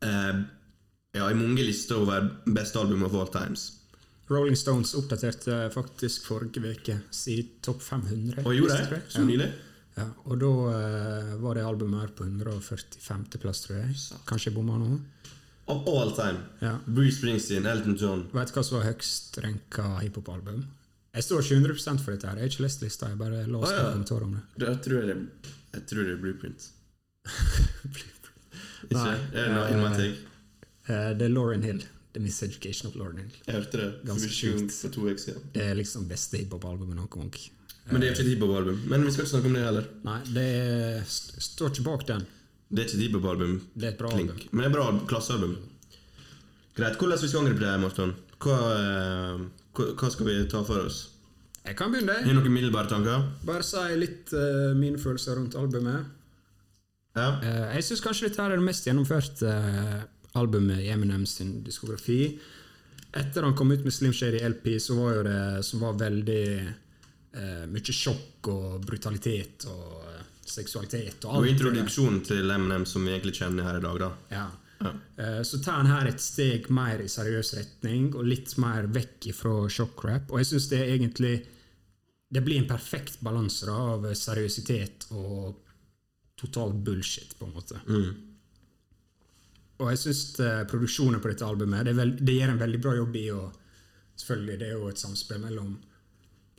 Ja, i mange lister over beste album of all times. Rolling Stones oppdaterte faktisk forrige uke sin topp 500. Og gjorde det? Så nylig? Ja, og da uh, var det albumet her på 145. plass, tror jeg. Kanskje jeg bomma nå. Of all time. Ja. Bruce Springsteen, Elton John. Vet du hva som var høgst renka hiphop-album? Jeg står ikke 100 for dette. her Jeg har ikke lest lista. Jeg bare leste Ah, ja. en kommentar om det. Da tror jeg det, jeg tror det er Blueprint. Ikke? Nei, Er det noe take? Eh, det er Lauren Hill. The Miseducation of Lauren Hill. Jeg hørte det ganske sjukt. for to uker siden. Det er liksom beste hiphop-albumet noen gang. Men det er ikke et hiphop-album. Men vi skal ikke snakke om det heller. Nei, det er, st står ikke bak den. Det er ikke et hiphop-album. Det er et bra Klink. album. Men det er et bra klassealbum. Greit. Hvordan vi skal angripe det, Morten? Hva, eh, hva, hva skal vi ta for oss? Jeg kan begynne. Har det noen middelbare tanker? Bare si litt uh, mine følelser rundt albumet. Ja? Uh, jeg syns kanskje dette er det mest gjennomførte eh, albumet i Eminem sin diskografi. Etter han kom ut med Slim Shady LP, så var jo det som var veldig eh, mye sjokk og brutalitet og eh, seksualitet og Og alt. introduksjonen til Eminem, som vi egentlig kjenner her i dag, da. Ja. Ja. Eh, Så tar han her et steg mer i seriøs retning, og litt mer vekk fra sjokkrap. Og jeg syns det er egentlig Det blir en perfekt balanse av seriøsitet og total bullshit, på en måte. Og jeg syns produksjonen på dette albumet det, er vel, det gjør en veldig bra jobb i å Selvfølgelig, det er jo et samspill mellom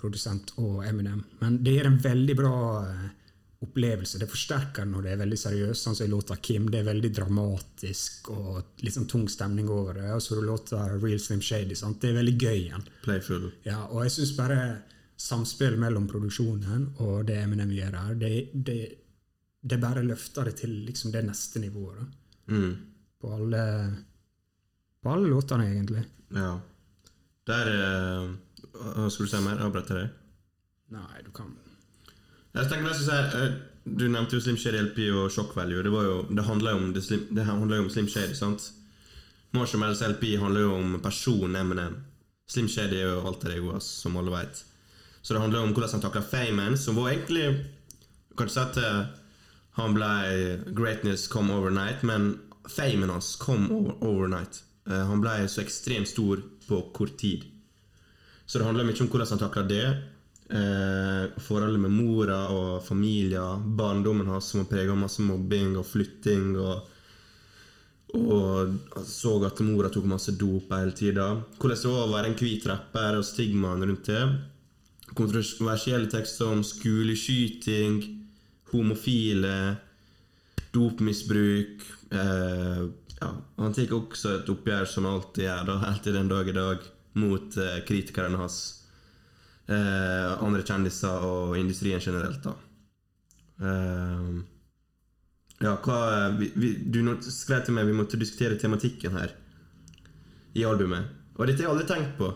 produsent og Eminem, men det gir en veldig bra eh, opplevelse. Det forsterker når det er veldig seriøst, sånn som i låta Kim. Det er veldig dramatisk og litt sånn tung stemning over det. Og så låta Real Slim Shady. Sant? Det er veldig gøy igjen. Playful. Ja, og jeg syns bare samspill mellom produksjonen og det Eminem gjør her, det, det, det bare løfter det til liksom det neste nivået. Da. Mm. På alle På alle låtene, egentlig. Ja. Der uh, Skulle du si mer? Avbrøt jeg deg? Nei, du kan Jeg tenker jeg skal si uh, Du nevnte jo Slim Shady LP og Shock Value. Det, jo, det handler jo om, det slim, det handler jo om Slim Shady, sant? Marshalls LP handler jo om personen Eminem. Slim Shady er jo alter ego, gode, som alle veit. Så det handler jo om hvordan han takla famen, som var egentlig Kan du si at eh, Han ble Greatness come overnight, men famen hans kom over, overnight. Eh, han ble så ekstremt stor på kort tid. Så det handler mye om hvordan han takla det. Eh, forholdet med mora og familien. Barndommen hans som var prega av masse mobbing og flytting. Og, og så at mora tok masse dop hele tida. Hvordan det var å være en hvit rapper og stigmaen rundt det. Kontroversielle tekster om skoleskyting, homofile, dopmisbruk. Eh, ja, han tar også et oppgjør, som han alltid gjør, da, til den dag i dag, mot eh, kritikerne hans. Eh, andre kjendiser og industrien generelt, da. Eh, ja, hva vi, vi, Du skrev til meg vi måtte diskutere tematikken her i albumet. Og dette har jeg aldri tenkt på.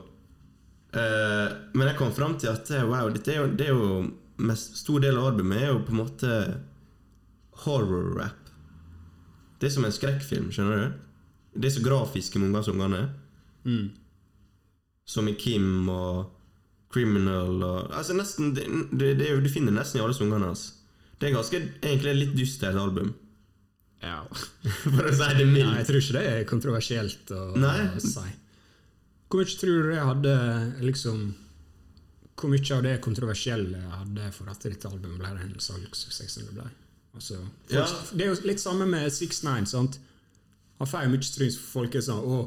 Eh, men jeg kom fram til at eh, wow, dette er jo, det er jo mest, stor del av albumet er jo på en måte horror-rap. Det er som en skrekkfilm, skjønner du? Det er så grafiske mange av sangene. Som i Kim og Criminal og Altså nesten det, det, det, Du finner nesten i alle sangene hans. Det er ganske egentlig et litt dystert album, Ja. for å si det Nei, mildt. jeg tror ikke det er kontroversielt å, Nei. å si. Hvor mye tror du det hadde liksom Hvor mye av det kontroversielle hadde for at dette albumet ble en salgssuksess som det ble? Altså, folk, Ja. Det er jo litt samme med 6ix9ine. sant? Han får jo mye stryns for folk er sånn Å,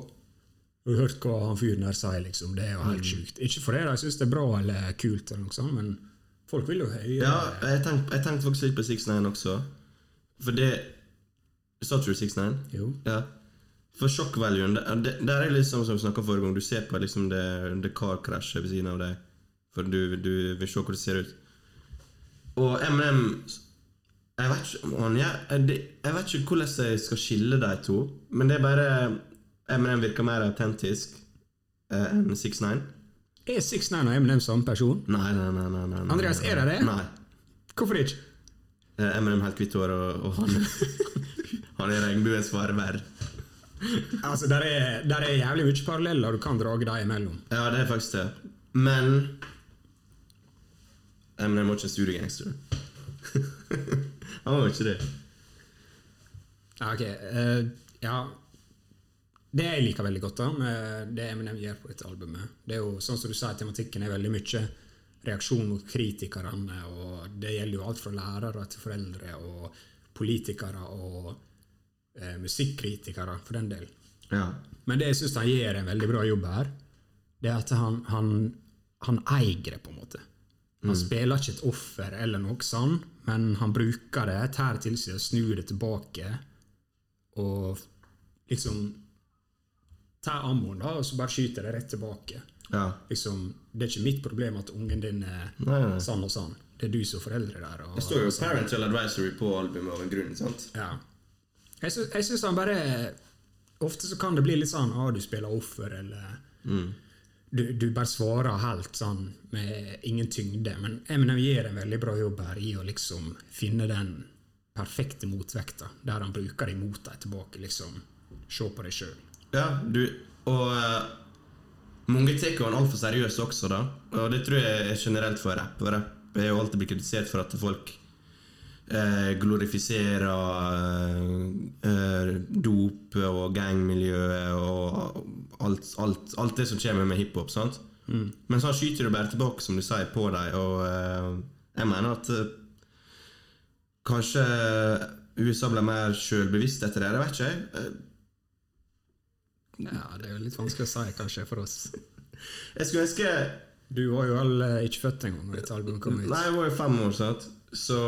har du hørt hva han fyren der sier, liksom? Det er jo Mm. helt sjukt. Ikke fordi de syns det er bra eller kult, eller noe sånt, men folk vil jo høre Ja, jeg tenkte, jeg tenkte faktisk litt på 6ix9ine også. For det Sa du 6ix9ine? Jo. Ja. For sjokkvaluen det, Der er det liksom som vi snakket forrige gang. Du ser på liksom det, det karkrasjet ved siden av deg. For du, du vil se hvordan det ser ut. Og Eminem Jeg vet ikke om han gjør jeg, vet ikke hvordan jeg skal skille de to. Men det er bare Eminem virker mer autentisk eh, enn 6ix9ine. Er 6ix9ine og Eminem samme person? Nei, nei, nei. nei, nei, Andreas, er det det? Nei. Hvorfor ikke? Eh, Eminem helt hvitt hår, og, og han Han er regnbuens farver. Altså, der er, der er jævlig mye paralleller du kan drage dem imellom. Ja, det er faktisk det. Men Eminem var ikke en studiegangster. han var jo ikke det. Ja, ok. Uh, ja Det jeg liker veldig godt da med det Eminem gjør på dette albumet, det er jo sånn som du sa, tematikken er veldig mye reaksjon mot kritikerne, og det gjelder jo alt fra lærere til foreldre og politikere og eh, musikkritikere, for den del. Ja. Men det jeg syns han gjør en veldig bra jobb her, det er at han, han, han eier det, på en måte. Han spiller ikke et offer eller noe sånn, men han bruker det, tar til seg og snur det tilbake, og liksom tar ammoen, da, og så bare skyter det rett tilbake. ja. Liksom, det er ikke mitt problem at ungen din er Nei, nei. sånn og sånn. Det er du som foreldre der. Og, Det står jo Parental Advisory på albumet av en grunn. sant? Ja. Jeg syns, han bare Ofte så kan det bli litt sånn Å, du spiller offer, eller du, du bare svarer helt sånn med ingen tyngde. Men Eminem gjør en veldig bra jobb her i å liksom finne den perfekte motvekta, der han bruker det mot deg tilbake. liksom Se på deg sjøl. Ja, du Og uh, mange tar jo han altfor seriøst også, da. Og det tror jeg er generelt for rapp. Rapp er jo alltid blitt kritisert for at folk glorifiserer eh, eh, dop og gangmiljøet og alt, alt, alt det som kommer med hiphop. sant? Men så skyter du bare tilbake, som du sier, på dem. Og eh, jeg mener at eh, kanskje USA ble mer sjølbevisst etter det. Det vet ikke. jeg. Eh, Ja, det er jo litt vanskelig å si, kanskje, for oss. Jeg skulle ønske Du var jo all, eh, ikke født engang når dette albumet kom ut. Nei, jeg var jo fem år, sant? så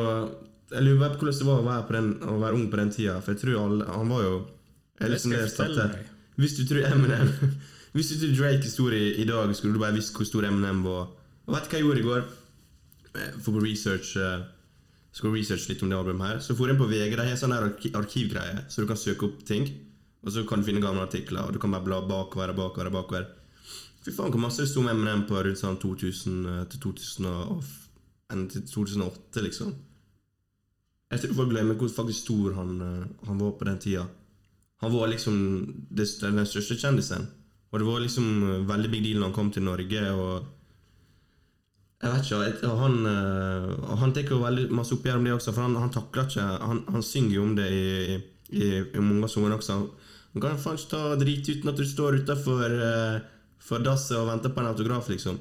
jeg lurer bare på hvordan det var å være, på den, å være ung på den tida. For jeg tror alle Han var jo jeg liksom jeg deg. Hvis du tror Eminem Hvis du tror Drake er stor i, i dag, skulle du bare visst hvor stor Eminem var. Og vet du hva jeg gjorde i går? Eh, For på research eh, Skulle researche litt om det albumet her. Så for inn på VG. De har sånn der arkivgreie, så du kan søke opp ting. Og så kan du finne gamle artikler, og du kan bare bla bakover og bakover. og bakover. Fy faen, hvor masse det sto om Eminem på rundt sånn 2000 til 2000 enn til 2008, liksom. Jeg tror folk glemmer hvor faktisk stor han, eh, han var på den tida. Han var liksom den største kjendisen. Og det var liksom eh, veldig big deal når han kom til Norge. Og Jeg vet ikke, han, eh, han tar jo veldig masse oppgjør om det også, for han, han takler ikke Han, han synger jo om det i, i, i mange sanger også. Han kan faen ikke ta drit uten at du står utafor for dasset og venter på en autograf, liksom.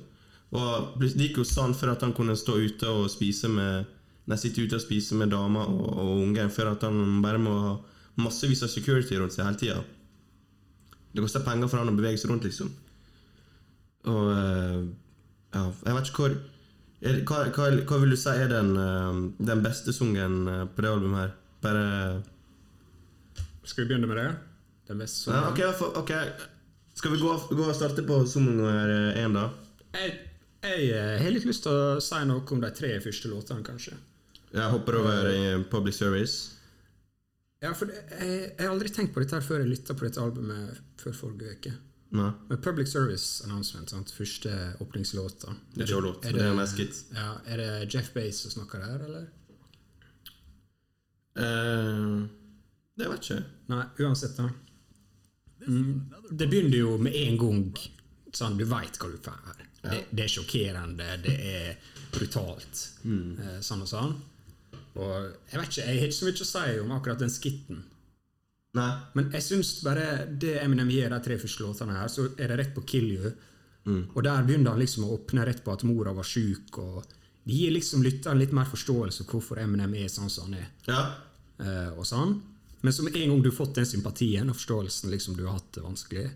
Og det gikk jo sånn for at han kunne stå ute og spise med Nei, sitter ute og spiser med damer og, og unge, for at han bare må ha massevis av security rundt seg hele tida. Det koster penger for han å bevege seg rundt, liksom. Og eh, ja, jeg vet ikke hvor er, hva, hva, hva vil du si er den, eh, den beste sungen eh, på det albumet her? Bare Skal vi begynne med det? Den beste ja, okay, ok, for- ok. Skal vi gå, gå og starte på sang nummer én, da? Jeg, jeg har litt lyst til å si noe om de tre første låtene, kanskje. Jeg hopper over i public service. Ja, for det, jeg, jeg har aldri tenkt på dette her før jeg lytta på dette albumet før forrige uke. Nei. Med Public Service Announcement, sant? første åpningslåta. Det er ikke låt, det er det. Ja, er det Jeff Bass som snakker der, eller? Uh, det vet ikke. Nei, uansett, da. Mm, det begynner jo med en gang. Sånn, du veit hva du får her. Det, det er sjokkerende, det er brutalt. mm. sånn og sånn. Og jeg vet ikke, jeg har ikke så mye å si om akkurat den skitten. Nei. Men jeg syns bare det Eminem gir de tre første låtene her, så er det rett på Kill You. Og der begynner han liksom å åpne rett på at mora var sjuk, det gir liksom lytteren litt mer forståelse for hvorfor Eminem er sånn som han er. Ja. Eh, og sånn. Men som en gang du har fått den sympatien og forståelsen liksom du har hatt det vanskelig,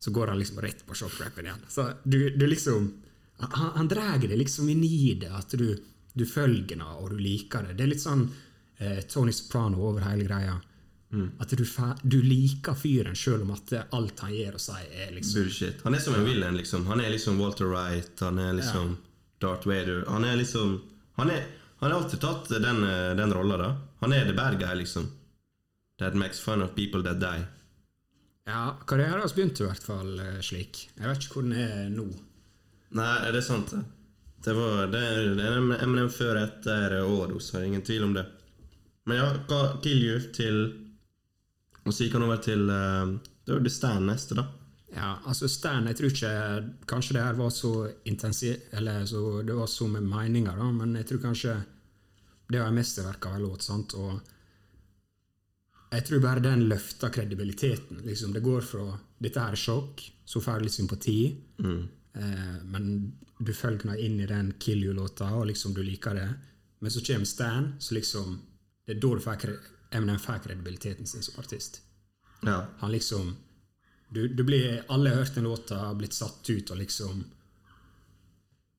så går han liksom rett på shockrappen igjen. Så du, du liksom Han, han drar det liksom inn i det, at du, du følger det, og du liker det. Det er litt sånn eh, Tony Soprano over hele greia. At du, du liker fyren sjøl om at alt han gjør og sier, er liksom Bullshit. Han er som en villain, liksom. Han er liksom Walter Wright, han er liksom Darth Vader. Han er liksom Han er han er alltid tatt den, eh, den rolla, da. Han er the bad guy, liksom. That makes fun of people that die. Ja, karrieren hans begynte i hvert fall eh, slik. Jeg vet ikke hvor den er nå. Nei, er det sant, det. Det var det, det Eminem før etter overdose, har ingen tvil om det. Men ja, hva You til Og så gikk han over til eh, Det var The Stand neste, da. Ja, altså Stan, jeg tror ikke kanskje det her var så intensivt Eller så, det var så med meninger, da, men jeg tror kanskje det var et mesterverk av en låt. sant? Og jeg tror bare den løfter kredibiliteten. liksom Det går fra dette her er sjokk, så får du litt sympati, eh, men du følger inn i den Kill You-låta, og liksom du liker det. Men så kommer Stan, så liksom det er da du får Eminem får kredibiliteten sin som artist. Ja. Han liksom du, du blir, Alle har hørt den låta, har blitt satt ut, og liksom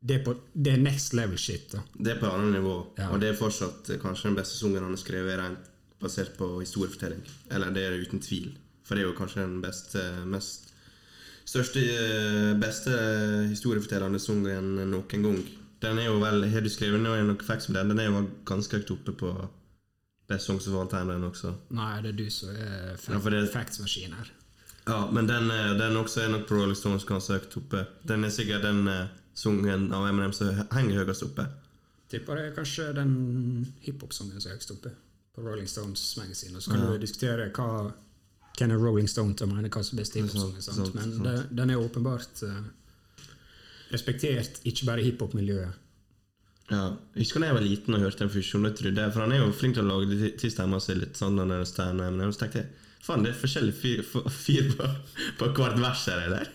Det er, på, det er next level shit. da Det er på et annet nivå, Ja. og det er fortsatt eh, kanskje den beste sangen han har skrevet rent basert på historiefortelling. Eller det er det uten tvil. For det er jo kanskje den beste, mest største, eh, beste historiefortellende sangen noen gang. Den er jo vel, Har du skrevet noe facts om den? Den er jo ganske høyt oppe på Best Songs of All Time, den også. Nei, det er du som er facts-maskin her. Ja, men den, eh, den også er nok på Rolling Stones ganske høyt oppe. Den er sikkert den eh, sangen av Eminem som henger høyest oppe. Tipper det er kanskje den hiphop-sangen som er høyest oppe på Rolling Stones Magazine. Og så kan Ja. du diskutere hva hvem er Rolling Stone til å mene hva som er beste hiphop-sang. Men sant. det, den er åpenbart uh, respektert, ikke bare i hiphop-miljøet. Ja, jeg husker da jeg var liten og hørte den fusjonen, jeg trodde, for han er jo flink til å lage det til stemma si litt sånn den stand, men så tenkte jeg faen, det er forskjellig fyr, fyr på, på hvert vers her, eller?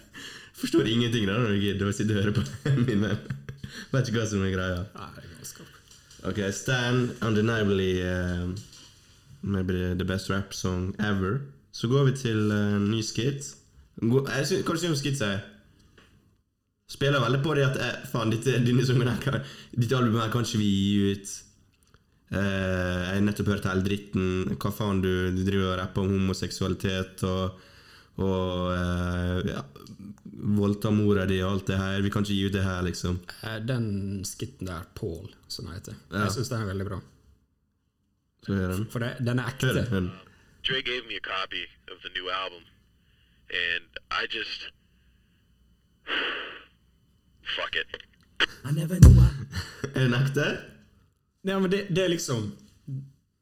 Forstår ingenting da når du gidder å sitte og høre på min venn. Vet ikke hva som er greia. Nei, det er galskap. Ok, Stan, undeniably uh, maybe the best rap song ever. Så går vi til en ny skit. Hva syns sy- du om skit, sier Spiller veldig på det at eh, faen, dette, denne sangen her kan, Dette albumet her kan ikke vi gi ut. Eh, jeg har nettopp hørt hele dritten. Hva faen du, du driver og rapper om homoseksualitet og, og eh, ja, voldta mora di og alt det her. Vi kan ikke gi ut det her, liksom. Eh, Den skitten der, Paul, som den heter, Ja. jeg syns den er veldig bra. Den? For det, den er ekte. Hør hør. Dre gave me a copy of the new album, and I just fuck it. I never knew I. Er hun ekte? Ja, men det, det er liksom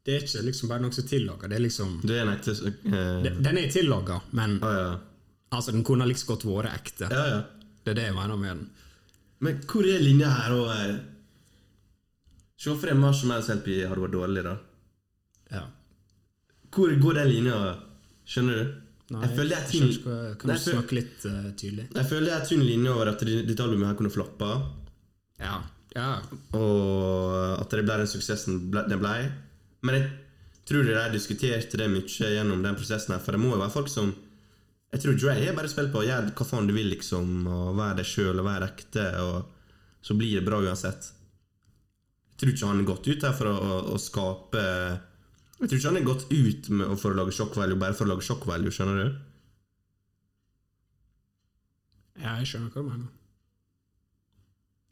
Det er ikke liksom bare noe som er tillaga. Det er liksom Det er en ekte uh... det- Den er tillaga, men oh, ja. altså, den kunne like så godt vært ekte. Ja, ja. Det er det jeg mener med den. Men hvor er linja her? Og, eh, Se for deg Marshmallows LP hadde vært dårlig, da. Ja. Hvor går den linja? Skjønner du? Nei, jeg føler det er tynn Kan du snakke litt eh, tydelig? Jeg føler det er tynn linje over at det- dette albumet her kunne floppa, Ja. ja. og at det ble den suksessen det ble. Men jeg tror de diskuterte det mye gjennom den prosessen her, for det må jo være folk som Jeg tror Dre er bare spilt på å gjøre hva faen du vil, liksom, og være deg sjøl og være ekte, og så blir det bra uansett. Jeg tror ikke han har gått ut her for å, å, å skape Jeg tror ikke han er gått ut med, for å lage shock value bare for å lage shock value, skjønner du? Ja, jeg skjønner hva du mener.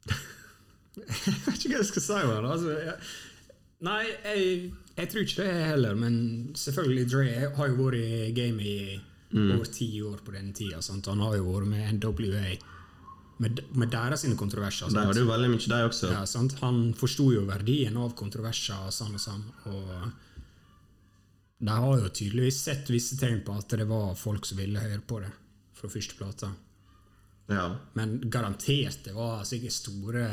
jeg vet ikke hva jeg skal si. men... Altså, jeg, nei, jeg, jeg tror ikke det heller, men selvfølgelig Dre har jo vært i gamet i over ti år på den tida. Sant? Han har jo vært med NWA, med, med deres sine kontroverser. Sant? sant? hadde jo veldig mye, de også. Ja, sant? Han forsto jo verdien av kontroverser sånn og sånn. Og de har jo tydeligvis sett visse tegn på at det var folk som ville høre på det fra første plata. Ja. Men garantert det var sikkert store,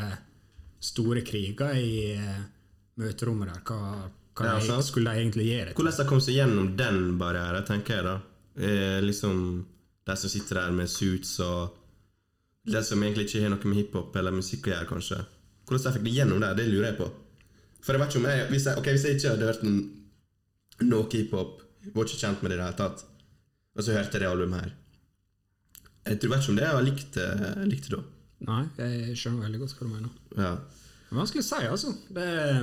store kriger i eh, møterommet der. Hva, hva Ja, altså. skulle de egentlig gjøre? Hvordan de kom seg gjennom den barrieren, tenker jeg da. Eh, liksom De som sitter der med suits og De som egentlig ikke har noe med hiphop eller musikk å gjøre, kanskje. Hvordan de fikk det gjennom der, det lurer jeg på. For jeg vet ikke om jeg Hvis jeg, okay, hvis jeg ikke hadde hørt n- noe hiphop, var ikke kjent med det i det hele tatt, og så hørte jeg det albumet her Jeg tror, ikke om det jeg har likt, eh, likt det da. Nei, jeg skjønner veldig godt hva du mener. Ja. Det er vanskelig å si, altså. Det er,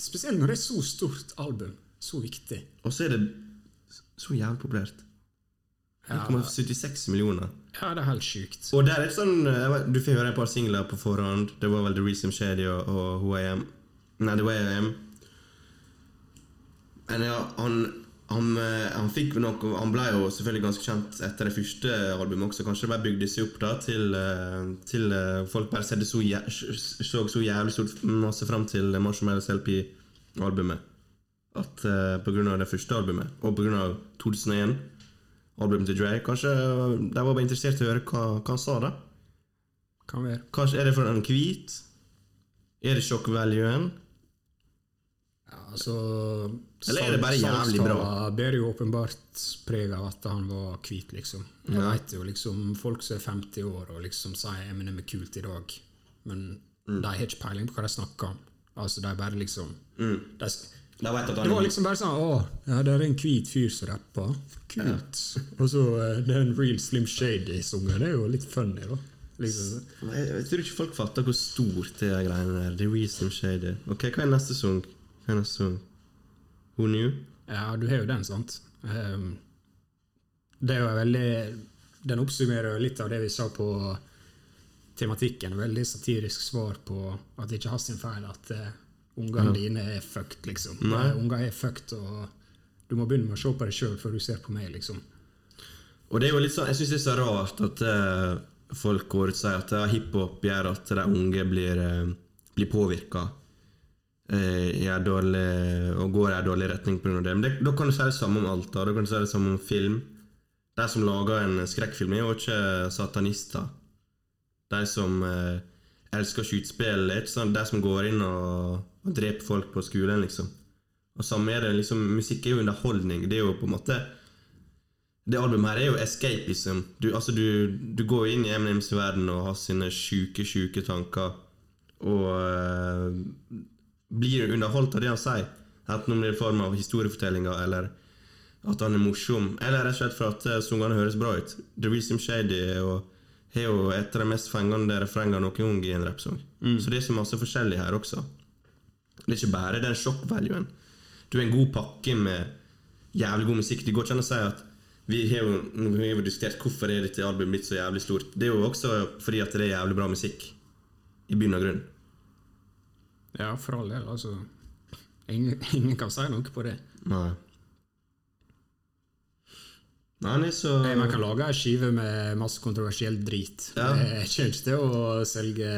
spesielt når det er så stort album. Så viktig. Og så er det så jævlig populært. 1,76 millioner. ja det er helt sjukt. Og der er det sånn Du får høre et par singler på forhånd. Det var vel The Reason Shady og, og Who I Am. Nei, The Way I Am. Men ja, han, han, eh, han noe Han ble jo selvfølgelig ganske kjent etter det første albumet også. Kanskje det bare bygde seg opp da til, eh, til eh, folk bare så, så, så så jævlig stort masse fram til Marshmallows LP-albumet. At uh, av det første albumet, og på grunn av 2001 albumet til Dre, kanskje de var bare interessert i å høre hva, hva han sa, da. Kan være. Kanskje Er det for en hvit? Er det shock valuen? Ja, altså Eller er det bare jævlig bra? bærer jo åpenbart preg av at han var hvit, liksom. Jeg Ja. vet jo liksom folk som er 50 år og liksom sier Eminem er kult i dag, men Mm. de har ikke peiling på hva de snakker om. Altså, de bare liksom Mm. de, De vet at Det var liksom bare sånn Å, ja, det er en hvit fyr som rapper. Kult. Og så eh, det er en real Slim Shady-sanger. Det er jo litt funny, da. Liksom. jeg, jeg tror ikke folk fatter hvor stort det er greiene der. The Slim Shady. Ok, Hva er neste sang? Hva er neste sang? Who Knew? Ja, du har jo den, sant? Um, det er jo veldig Den oppsummerer jo litt av det vi sa på tematikken. Veldig satirisk svar på at det ikke er sin feil at uh, ungene dine er fucked, liksom. Nei. Eh, Unger er fucked, og du må begynne med å se på deg sjøl før du ser på meg, liksom. Og det er jo litt sånn, Jeg syns det er så rart at uh, folk går ut og sier at uh, hiphop gjør at de unge blir, uh, blir påvirka og går i en dårlig retning pga. det. Men det, da kan du si det samme om alt. Da, da kan du si det samme om film. De som lager en skrekkfilm, er jo ikke satanister. De som eh, elsker skytespill, er ikke sånn de som går inn og, og dreper folk på skolen, liksom. Og samme er det, liksom, Musikk er jo underholdning. Det er jo på en måte det albumet her er jo escapism. Du, altså du, du går inn i Eminems verden og har sine sjuke, sjuke tanker. Og eh, blir underholdt av det han sier. Enten om det er i form av historiefortellinger eller at han er morsom. Eller rett og slett for at uh, sangene høres bra ut. The Reason Shady og har jo et av de mest fengende refrengene noen gang i en rappsang. Så det er så masse forskjellig her også. Det er ikke bare den sjokkvaluen. Du er en god pakke med jævlig god musikk. Det går ikke an å si at vi har jo, vi har jo diskutert hvorfor er dette albumet blitt så jævlig stort. Det er jo også fordi at det er jævlig bra musikk. I bunn og grunn. Ja, for all del, altså. Ingen, ingen kan si noe på det. Nei. Nei, er så Nei, Man kan lage ei skive med masse kontroversiell drit. Ja. Det kommer ikke til å selge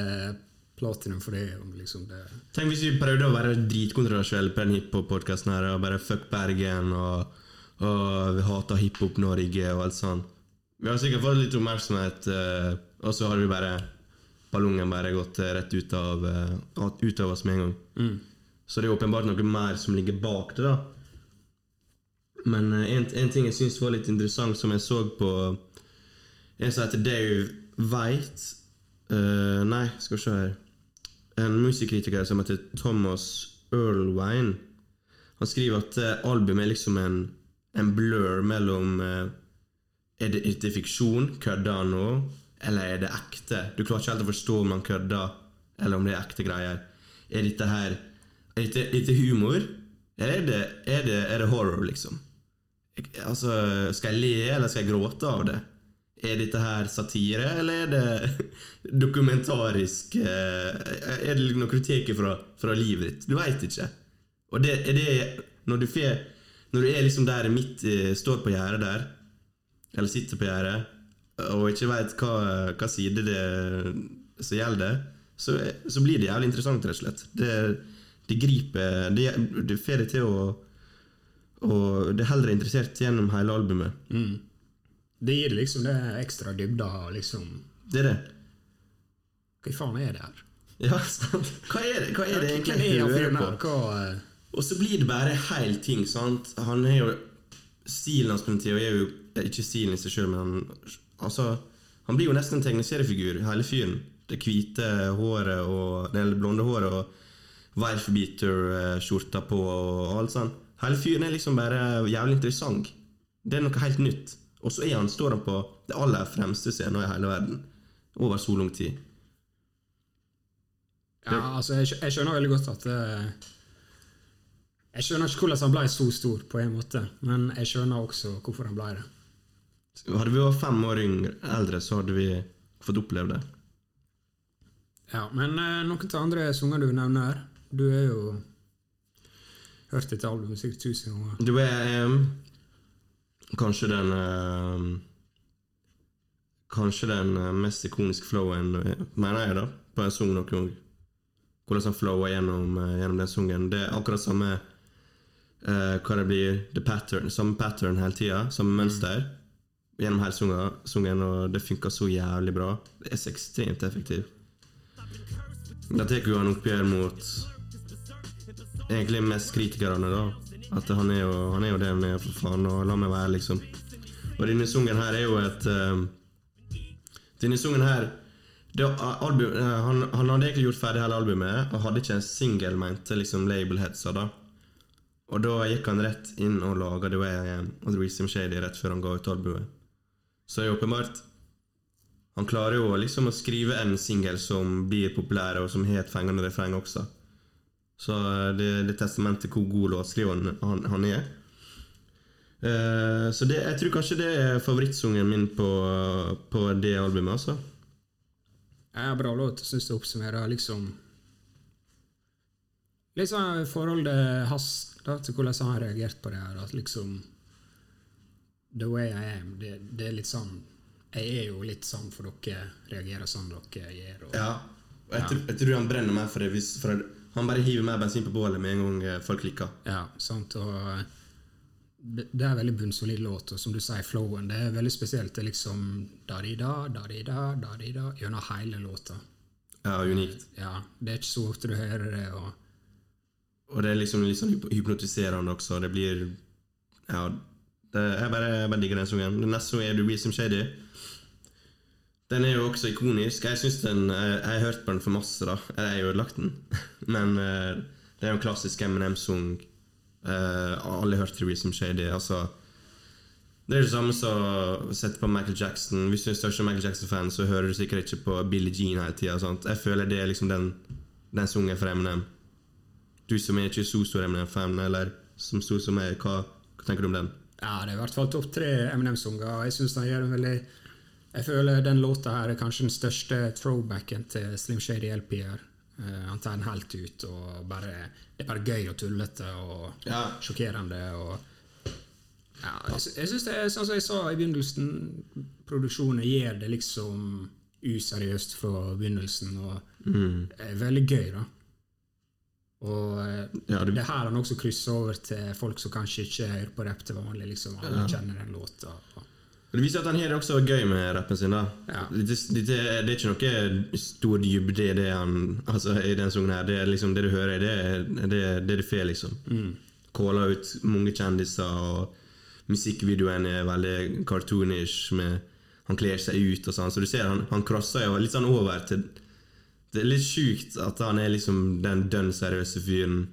platinum for det. Liksom det. Tenk hvis vi prøvde å være dritkontroversielle på den hiphop-podkasten her, og bare fuck Bergen, og, og vi hater hiphop-Norge og alt sånt. Vi har sikkert fått litt oppmerksomhet, eh, og så har vi bare ballongen bare gått eh, rett ut av, ut av oss med en gang. Så det er åpenbart noe mer som ligger bak det. da. Men eh, en, en ting jeg syns var litt interessant, som jeg så på en som heter Dave White uh, Nei, skal vi se her. En musikkritiker som heter Thomas Earlwine. Han skriver at eh, albumet er liksom en, en blur mellom uh, Er det, er fiksjon? Kødder han nå? Eller er det ekte? Du klarer ikke helt å forstå om han kødder, eller om det er ekte greier. Er dette her Er dette, dette humor? Eller er det, er, det, er det horror, liksom? Altså, Skal jeg le, eller skal jeg gråte av det? Er dette her satire, eller er det dokumentarisk eh, Er det noe du tar fra, fra livet ditt? Du veit ikke. Og det, er det når du, fer, når du er liksom der midt i- Står på gjerdet der, eller sitter på gjerdet, og ikke veit hva, hva side det som gjelder, så, så blir det jævlig interessant, rett og slett. Det, det griper Det, det får deg til å og det holder deg interessert gjennom hele albumet. Det gir liksom det ekstra dybda. Liksom. Det er det. Hva faen er det her? Ja, sant? Hva er det, hva er det egentlig er jeg hører på? Hva, eh, Og så blir det bare heil ting, sant? Han er jo Stilen hans på den tida er jo ikke stilen i seg sjøl, men han Altså, han blir jo nesten en tegneseriefigur, hele fyren. Det hvite håret og det blonde håret og Wife-beater-skjorta på og alt sånt. Hele fyren er liksom bare jævlig interessant. Det er noe helt nytt. Og så er han, står han på det aller fremste scenen i hele verden. Over så lang tid. ja, altså, jeg, jeg skjønner veldig godt at eh, Jeg skjønner ikke hvordan han ble så stor, på en måte, men jeg skjønner også hvorfor han ble det. Hadde vi vært fem år yngre, eldre, så hadde vi fått oppleve det. Ja, Men eh, noen av andre sanger du nevner Du har jo hørt dette albumet sikkert tusen ganger. Du er um, Kanskje den um, Kanskje den eh, mest ikoniske flowen, mener jeg, da, på en sang noen gang. Hvordan han flower gjennom, eh, gjennom den sangen. Det er akkurat samme uh, hva det blir The pattern, Samme pattern hele tida, samme mønster. Gjennom hele sangen, og det funka så jævlig bra. Det er så ekstremt effektivt. Da tar jo han oppgjør mot egentlig mest kritikerne, da. At han er jo, han er jo det han er, for faen, og la meg være, liksom. Og denne sangen her er jo et uh, Denne sangen her det, album, eh, han, han hadde egentlig gjort ferdig hele albumet og hadde ikke en singel, mente liksom labelheadsa, da. Og da gikk han rett inn og laga The Way I Am og The Reason Shady rett før han ga ut albumet. Så det er åpenbart Han klarer jo liksom å skrive en singel som blir populær, og som har et fengende refreng også. Så eh, det, det til hvor god låtskriver han, han, han er. Uh, så det, jeg tror kanskje det er favorittsungen min på, på det albumet, altså. Ja, bra låt. Jeg syns det oppsummerer liksom Litt sånn forholdet hans til hvordan han har reagert på det her. At liksom The way I am, det, det er litt sånn Jeg er jo litt sånn for dere reagerer sånn dere gjør. Og, Ja. Og jeg, tror, jeg tror han brenner meg for det. Hvis, for han bare hiver mer bensin på bålet med en gang eh, folk liker. Ja, sant, og det, det er en veldig bunnsolid låt, og som du sier, flowen, det er veldig spesielt. Det er liksom da-di-da, da-di-da, da-di-da gjennom hele låta. Ja, unikt. Ja, det er ikke så ofte du hører det, og Og det er liksom litt sånn hypnotiserende også. Det blir Ja, jeg, bare, jeg bare digger den sangen. Den neste sangen er Do som Shady. Den er jo også ikonisk. Jeg synes den, jeg, jeg har hørt på den for masse, da. Jeg har ødelagt den. Men uh, det er jo en klassisk Eminem-sang. Uh, alle har hørt Do Reason Shady. Altså det er det samme som å sette på Michael Jackson. Hvis du er største Michael Jackson-fan, så hører du sikkert ikke på Billie Jean hele tida. Jeg føler det er liksom den, den sangen for Eminem. Du som er ikke så stor Eminem-fan, eller som stor som meg, hva, hva tenker du om den? Ja, det er i hvert fall topp tre Eminem-sanger. Jeg synes han gjør en veldig Jeg føler den låta her er kanskje den største throwbacken til Slim Shady LP-er. Uh, han tar den helt ut, og bare, det er bare gøy og tullete og Ja. sjokkerende. Og, ja, jeg, synes jeg det er sånn som jeg sa i begynnelsen, produksjonen gjør det liksom useriøst fra begynnelsen, og det er veldig gøy, da. Og eh, Ja, det- det her han også krysser over til folk som kanskje ikke hører på rapp til vanlig. liksom Alle kjenner den låta. Det viser at han har det også gøy med rappen sin. da Ja. det, det, det, er ikke noe stor dybde i det han Altså i den sangen her. Det er liksom det du hører, det er det, det, det får, liksom. Caller ut mange kjendiser, og musikkvideoen er veldig cartoonish. Med, han kler seg ut og sånn, så du ser han, han crosser jo litt sånn over til Det er litt sjukt at han er liksom den dønn seriøse fyren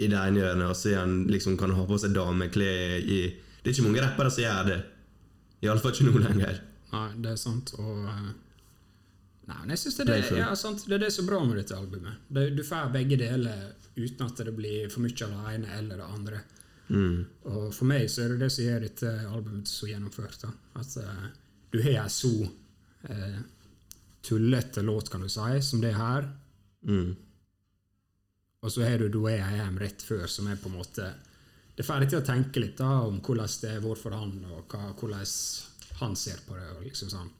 i det ene hjørnet, og så han liksom kan ha på seg dameklær i Det er ikke mange rappere som gjør det. Iallfall ikke nå lenger. Nei, det er sant. Og eh, Nei, men jeg synes det, er det, ja, sant, det er det som er bra med dette albumet. Det, du får begge deler uten at det blir for mye av det ene eller det andre. Mm. Og for meg så er det det som gjør dette albumet så gjennomført. da. At uh, du har en så eh, tullete låt, kan du si, som det her. Mm. Og så har du Do I Am rett før, som er på en måte Det får deg til å tenke litt da om hvordan det har vært for han, og hva, hvordan han ser på det. og liksom sånn.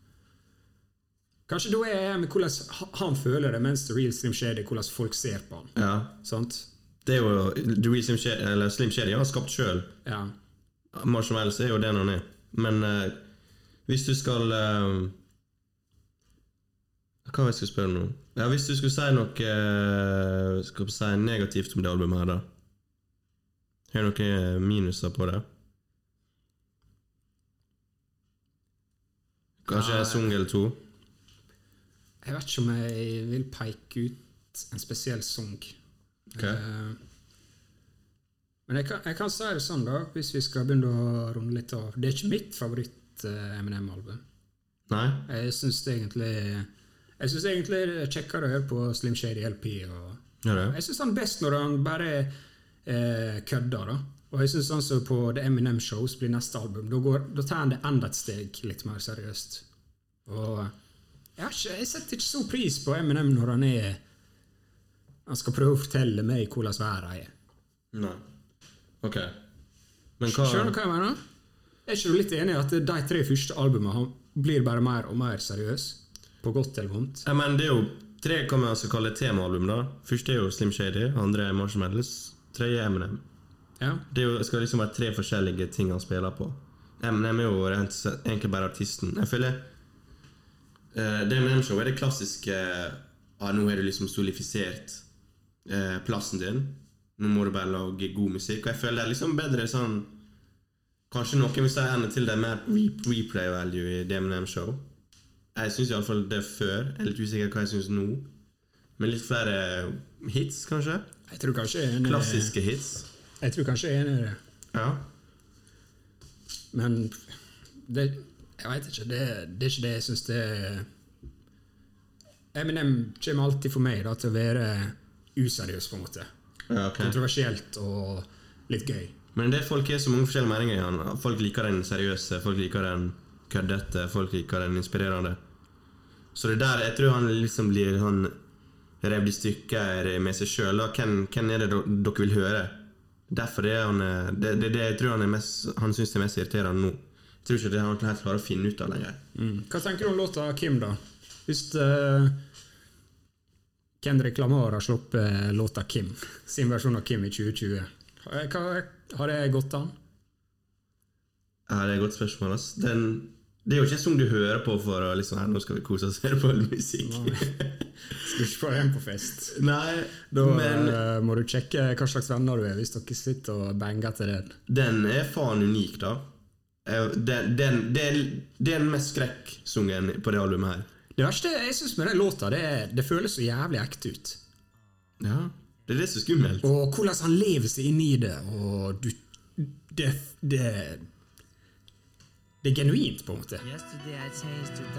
Kanskje Do I Am er hvordan han føler det, mens The Real Slim Shady hvordan folk ser på han. Ja. Sant? Det er jo The Real Slim Shady, eller Slim Shady har skapt sjøl. Ja. Marshmallows er jo det han er. Men uh, hvis du skal eh, Hva var jeg skulle spørre om nå? Ja, Hvis du skulle si noe eh, skal si negativt om det albumet her, da? Har du noen minuser på det? Kanskje en sang eller to? Jeg vet ikke om jeg vil peke ut en spesiell sang. Ok. Eh, men jeg kan, jeg kan si det sånn, da, hvis vi skal begynne å runde litt av. Det er ikke mitt favoritt-Eminem-album. Nei? Jeg syns egentlig Jeg synes egentlig det er kjekkere å høre på Slim Shady LP. Og Ja, det? jeg syns han er best når han bare eh, kødder. da. Og jeg syns altså på The Eminem Shows blir neste album. Da, går, da tar han det enda et steg litt mer seriøst. Og jeg, ikke, jeg setter ikke så pris på Eminem når han er Han skal prøve å fortelle meg hvordan verden er. Nei. Ok. Men hva Skjønner du hva jeg mener? Er ikke du litt enig i at de tre første albumene han blir bare mer og mer seriøs? På godt eller vondt? Ja, men det er jo tre kan man altså kalle temaalbum. da Første er jo Slim Shady, andre er Marshmallows, tredje er Eminem. Ja. Det jo, skal liksom være tre forskjellige ting han spiller på. Eminem er jo egentlig bare artisten. Jeg føler eh, Det Eminem-show er det klassiske uh, Nå har du liksom solifisert uh, plassen din. Nå må du bare lage god musikk. Og jeg føler det er liksom bedre sånn Kanskje noen vil si enda til det er mer replay value i det Eminem-show. Jeg syns iallfall det før. Jeg er litt usikker hva jeg syns nå. Men litt flere hits, kanskje? Jeg tror kanskje jeg er enig Klassiske hits. Jeg tror kanskje jeg er enig i det. Ja. Men det, jeg veit ikke. Det, det er ikke det jeg syns det er Eminem kommer alltid for meg da, til å være useriøs, på en måte. ja ok. Kontroversielt og litt gøy. Men det folk er så mange forskjellige meninger i han. Folk liker den seriøse, folk liker den køddete, folk liker den inspirerende. Så det der, jeg tror han liksom blir han revet i stykker med seg sjøl. Hvem, hvem er det dere vil høre? Derfor er han eh, Det det, det jeg tror han, er mest, han syns er mest irriterende nå. Jeg tror ikke det han helt klarer å finne ut av lenger. Hva tenker du om låta Kim, da? Hvis uh, Kendrick Lamar har sluppet låta Kim, sin versjon av Kim i 2020, Har- hva, har det gått an? Ja, det er et godt spørsmål. ass. Den, det er jo ikke sang du hører på for å liksom, her, nå skal vi kose oss og høre på musikk. Skal ikke få hjem på fest. Nei, Da men uh, må du sjekke hva slags venner du er, hvis dere sitter og banger til den. Den er faen unik, da. Den, Den, den, det, er, den mest skrekksungen på det albumet her. Det verste jeg synes med den låta, det, det føles så jævlig ekte ut. Ja, Det er det som er skummelt. Og hvordan han lever seg inn i det, og du Det, det, det er genuint, på en måte.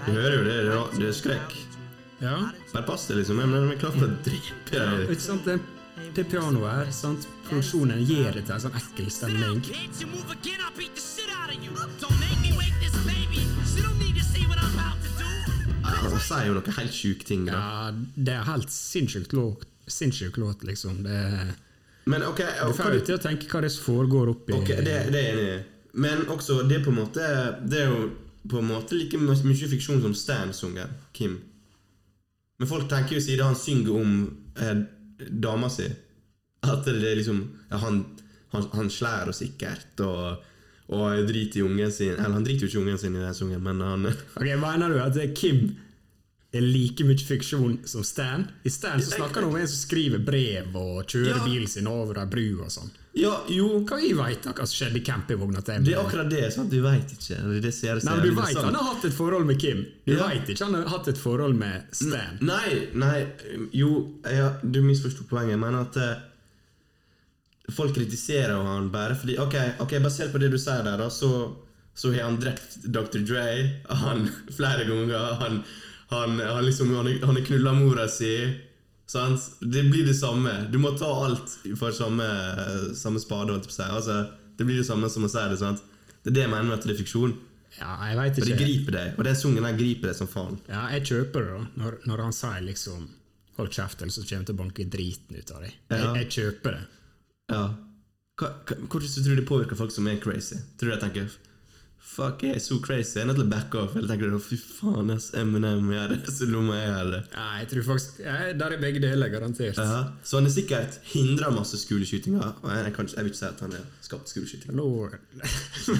Du hører jo det, det er, det er skrekk. Ja. Bare pass deg, liksom. Men vi er klar for å drepe ja, Ikke sant? Det, det pianoet her, sant? produksjonen gir det til en sånn ekkel stemning. Han sier jo noen helt sjuke ting. da. Ja, det er helt sinnssykt låt, liksom. Det, Men ok, du får jo til å tenke hva det er som foregår oppi Ok, det, det er enig. Men også, det måte Det er jo på en måte like mye fiksjon som Stan sunger, Kim. Men folk tenker jo siden han synger om eh, dama si, at det er liksom ja, han, han, han slår henne sikkert, og og driter i ungen sin Eller han driter jo ikke i ungen sin i den sangen, men han Ok, Mener du at Kim er like mye fiksjon som Stan? I Stan så snakker han om en som skriver brev og kjører Ja. bilen sin over ei bru og sånn. Ja, jo Hva vi veit hva som skjedde i campingvogna til Det er akkurat det. sant? Du veit ikke. Det er gjør Nei, men Du veit han har hatt et forhold med Kim. Du Ja. vet ikke han har hatt et forhold med Stan. Nei, nei, jo ja, Du misforsto poenget. Jeg mener at eh, folk kritiserer jo han bare fordi Ok, ok, basert på det du sier der, da, så, så har han drept Dr. Dre han, flere ganger. Han, han, han liksom Han har knulla mora si. Sant? Det blir det samme. Du må ta alt for samme, samme spade. Altså, det blir det samme som å si det. sant? Det er det jeg mener med at det er fiksjon. Ja, jeg vet Og det griper deg. Og den sungen der griper deg som faen. Ja, jeg kjøper det, da. Når, når han sier liksom Hold kjeft, eller så kommer jeg til å banke driten ut av deg. Jeg, Ja. jeg kjøper det. Ja. Hvordan tror du det påvirker folk som er crazy? Tror du jeg tenker Fuck, jeg er så crazy. Jeg er nødt til å back off. Jeg tenker fy faen, ass, Eminem jeg det, så nå jeg hadde. Ja, jeg tror faktisk ja, Der er begge deler, garantert. Ja. Så han er sikkert hindra masse skoleskytinger. Jeg, jeg, jeg vil ikke si at han har skapt skoleskytinger. Nå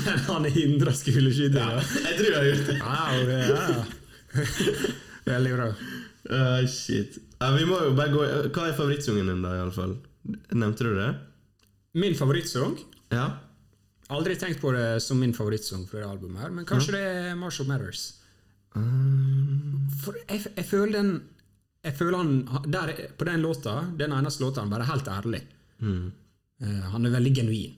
Men han hindrer skoleskytinga. Jeg tror jeg har gjort det. Wow, er Veldig bra. Uh, shit. Ja, vi må jo bare gå Hva er favorittsungen din, da, i alle fall? Nevnte du det? Min favorittsang Ja? Aldri tenkt på det som min favorittsang fra det albumet, her, men kanskje det er Marshall Matters. Um, For jeg, jeg føler den Jeg føler han der, På den låta, den eneste låta, han bare er helt ærlig. Eh, han er veldig genuin.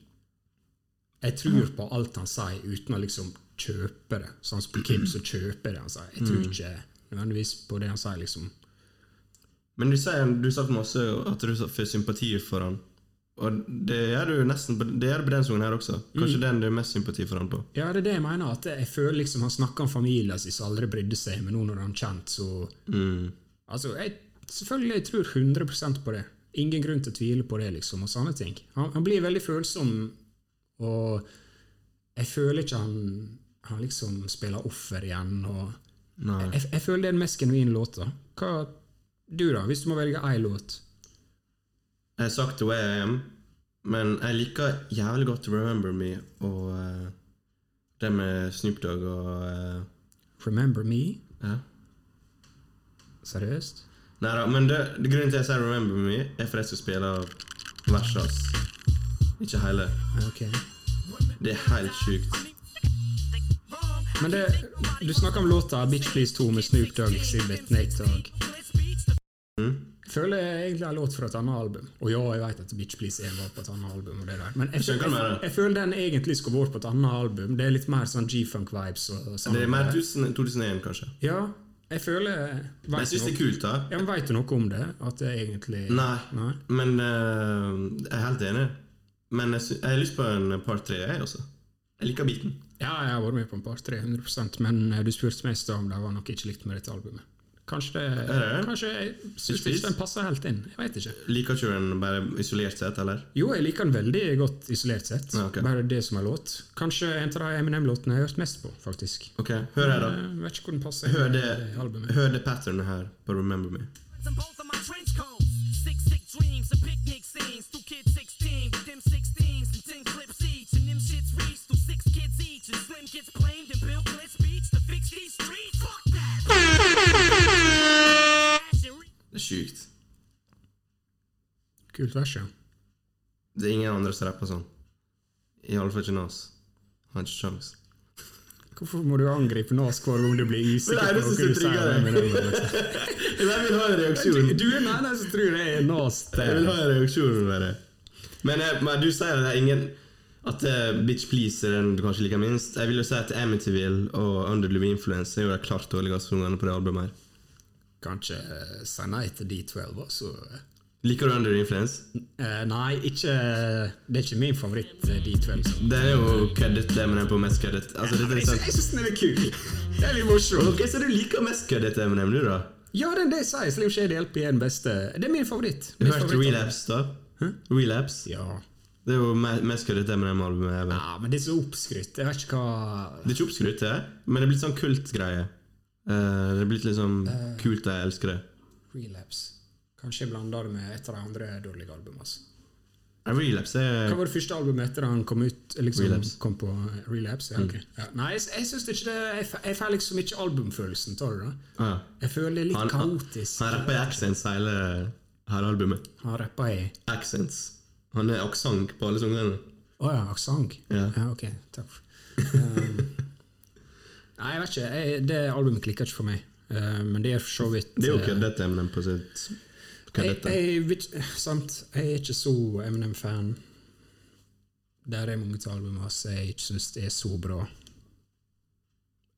Jeg tror på alt han sier, uten å liksom kjøpe det. Sånn som på Kim, så kjøper det han sier. Jeg tror ikke nødvendigvis på det han sier, liksom. Men du sier du sa masse at du får sympati for han. Og det gjør du nesten det gjør du på den sangen her også. Kanskje den du har mest sympati for han på. Ja, det er det jeg mener. at Jeg føler liksom Han snakker om familien sin som aldri brydde seg, men nå når han er kjent, så Mm. Altså, jeg, selvfølgelig jeg tror 100% på det. Ingen grunn til å tvile på det, liksom, og sånne ting. Han, han blir veldig følsom, og jeg føler ikke han, han liksom spiller offer igjen. og jeg, jeg føler det er den mest genuine låta. Hva du, da? Hvis du må velge én låt? Jeg har sagt The Way I Am, men jeg liker jævlig godt Remember Me og uh, det med Snoop Dogg og uh, Remember Me? ja. Seriøst? Nei da, men det, det grunnen til at jeg sier Remember Me, er for jeg skal spille verset hans. Ikke hele. Ok. Det er helt sjukt. Men det, du snakker om låta 'Bitch Please 2' med Snoop Dogg, Exhibit, Nate Dogg. Føler jeg egentlig har låt fra et annet album. Og ja, jeg vet at Bitch Please 1 var på et annet album. og det der. Men jeg, jeg, jeg, jeg føler den egentlig skulle vært på et annet album. Det er litt mer sånn G-funk-vibes. sånn. Det er mer 2001, kanskje. Ja, jeg føler Men jeg syns det er kult, da. Ja, men Vet du noe om det? At det egentlig Nei, Nei? men uh, jeg er helt enig. Men jeg, jeg har lyst på en part tre, jeg også. Jeg liker beaten. Ja, jeg har vært med på en par 300% men uh, du spurte meg i stad om det var noe jeg ikke likte med dette albumet. Kanskje det? Kanskje jeg syns ikke den passer helt inn. Jeg vet ikke. Liker ikke du den bare isolert sett, eller? Jo, jeg liker den veldig godt isolert sett. Ja, okay. Bare det som er låt. Kanskje en av de Eminem-låtene jeg har hørt mest på, faktisk. Ok, hør her, da. Jeg vet ikke hvor den passer. Hør det, det, hør det patternet her på Remember Me. Det er sjukt. Kult vers, ja. Det er ingen andre som rapper sånn. I alle fall ikke Nas. Har ikke sjans. Hvorfor må du angripe Nas hver gang du blir usikker det er på noe du sier? Liksom? Jeg vil ha en reaksjon. Du er den eneste som tror det er Nas. Jeg vil ha en reaksjon med det. Men, men du sier at det er ingen At uh, Bitch Please er den du kanskje liker minst. Jeg vil jo si at Amityville og Under the Influence er jo de klart dårligste sangene på det albumet. her Kanskje uh, si nei til D12, altså. Liker du Under the Influence? Uh, nei, ikke Det er ikke min favoritt, eh, D12. Liksom. Det er jo køddet, det med den på mest køddet. Altså, ja, er Jeg sånn syns den er kul. Det er litt morsomt. Ok, Så du liker mest køddet Eminem, du, da? Ja, den det jeg sier. Slim Shady LP er den beste. Det er min favoritt. Du har hørt. Relapse, da? Relapse? Ja. Det er jo mest mest med det albumet. ever. ja, men det er så oppskrytt. Jeg vet ikke hva Det er ikke oppskrytt, det, men det er blitt sånn kultgreie. Eh, det er blitt liksom kult, jeg elsker det. Relapse. Kanskje jeg blander det med et av de andre dårlige albumene. Altså. Relapse er Hva var det første albumet etter han kom ut? Liksom, Relapse. Kom på Relapse? Ja, ok. ja. Nei, jeg, jeg syns ikke det Jeg, jeg får liksom ikke albumfølelsen av det. da ah, Jeg føler det er litt Han- han- kaotisk. Han rapper i accents hele, hele albumet. Han rapper i Accents. Han er aksent på alle sangene. Å ja, aksent? Ja. ok. Takk. Um, nei, jeg vet ikke. Jeg, det albumet klikker ikke for meg. Uh, men det er for så vidt Det er jo uh, køddete Eminem på sitt jeg, køddete. jeg, ikke- sant? jeg er ikke så Eminem-fan. Der er mange av albumene hans jeg ikke syns er så bra.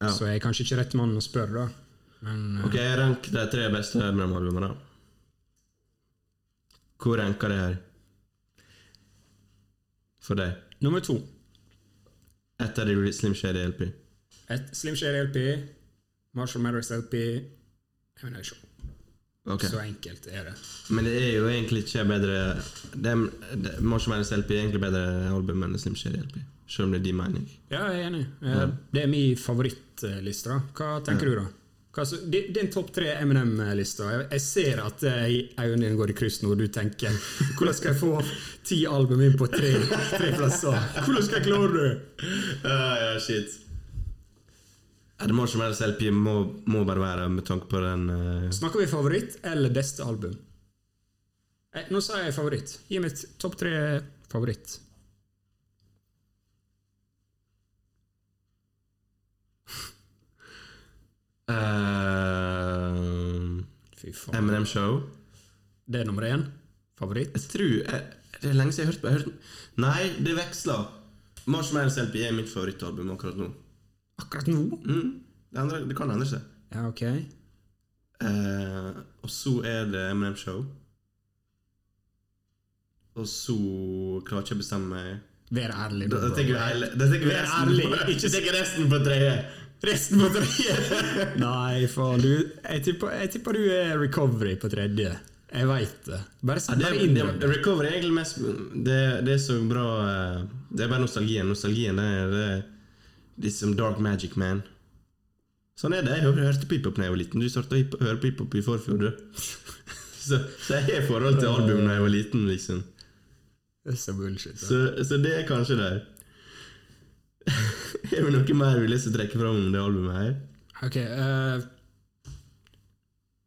Ja. Så jeg er kanskje ikke rett mann å spørre, da. Men uh, Ok, rank de tre beste Eminem-albumene. Hvor ranker det her? For deg? nummer to. Etter de Slim Shady LP. Et Slim Shady LP, Marshall Matters LP Eminem Show. Ok. Så enkelt er det. Men det er jo egentlig ikke bedre det er, det, Marshall Matters LP er egentlig bedre album enn Slim Shady LP. Selv om det er din mening. Ja, jeg er enig. Ja. Det er min favorittliste. Hva tenker du, da? Din din topp tre Eminem-lista. Jeg, jeg ser at eh, øynene dine går i kryss nå, og du tenker Hvordan skal jeg få ti album inn på tre, tre plasser? Hvordan skal jeg klare det? ja, shit. Det det som helst LP må, må bare være med tanke på den uh... Snakker vi favoritt eller beste album? Eh, nå sa jeg favoritt. Gi meg topp tre favoritt. Eh, Fy faen. Eminem Show. Det er nummer én. Favoritt. Jeg tror jeg, Det er lenge siden jeg har hørt på Nei, det veksler. Marshmallows LP er mitt favorittalbum akkurat nå. Akkurat nå? Mm. Det, andre, det kan endre seg. Ja, ok. Eh, og så er det Eminem Show. Og så klarer jeg ikke å bestemme meg. Vær ærlig. Da, da tenker jeg Da tenker vi Vær resten ærlig, på, ikke tenker resten på tredje. Resten på tredje! Nei, faen. Du, jeg, tipper, jeg tipper du er recovery på tredje. Jeg veit det. Bare, Ja, det, bare det, det. recovery er egentlig mest det, det er så bra eh, Det er bare nostalgien. Nostalgien det er, det liksom dark magic, man. Sånn er det. Jeg hørte, på hiphop da jeg var liten. Du starta å høre på hiphop i forfjor, så, så jeg har forhold til album da jeg var liten, liksom. Det er så bullshit. Så, så det er kanskje der. Er det noe mer vi har lyst til å trekke fram om det albumet her? Ok. uh,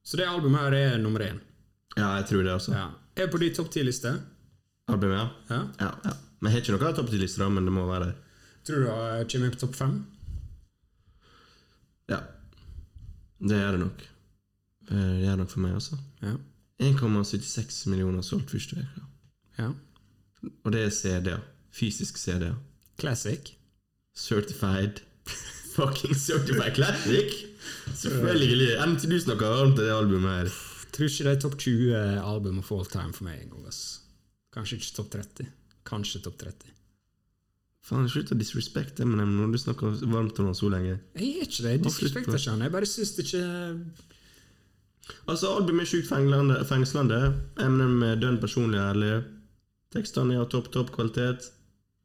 så det albumet her er nummer én. Ja, jeg tror det også. Ja. Er på din topp ti-liste. Albumet, ja. Ja. ja, ja. Men jeg har ikke noe topp ti-liste, men det må være der. Tror du det kommer inn på topp fem? Ja. Det gjør det nok. Eh, Det gjør det nok for meg også. Ja. 1,76 millioner solgt første uke. ja. Og det er CD-er. Fysisk CD-er. Classic. Certified. Fucking certified classic! Selvfølgelig. Til du snakker varmt om det albumet her. Tror ikke det er topp 20 album of all time for meg engang. Kanskje ikke topp 30. Kanskje topp 30. Faen, Slutt å disrespekte Eminem når du snakker varmt om han så lenge. Jeg er ikke det. Jeg disrespekter ikke han. Jeg bare syns det ikke Altså, albumet er sjukt fengslende. Eminem er dønn personlig ærlig. Tekstene er av topp, topp kvalitet.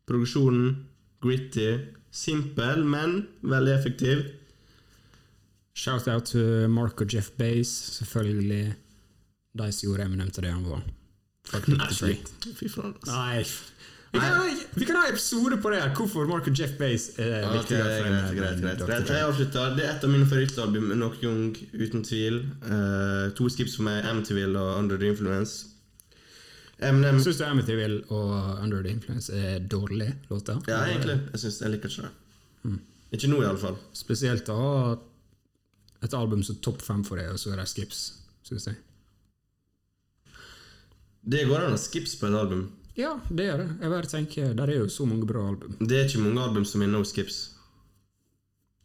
Produksjonen gritty. Simpel, men veldig effektiv. Shout-out til Mark og Jeff Bass, selvfølgelig. De som gjorde Eminem til det han var. Nei, Fy faen. Nei. Vi kan, ha, vi kan ha episode på det her, hvorfor Mark og Jeff Bass er Ok, viktigere for greit, greit, greit, greit. Jeg avslutter. Det er et av mine favorittalbum. Nok Young, uten tvil. Uh, to skips for meg. Amityville og Under the Influence. Eminem Syns du Amityville og Under the Influence er dårlige låter? Ja, egentlig. Jeg synes jeg liker ikke det. Ikke nå, iallfall. Spesielt å ha et album som topp fem for deg, og så er det skips, syns jeg. Det går an å skips på et album. Ja, det gjør det. Jeg bare tenker, Der er jo så mange bra album. Det er ikke mange album som er no skips.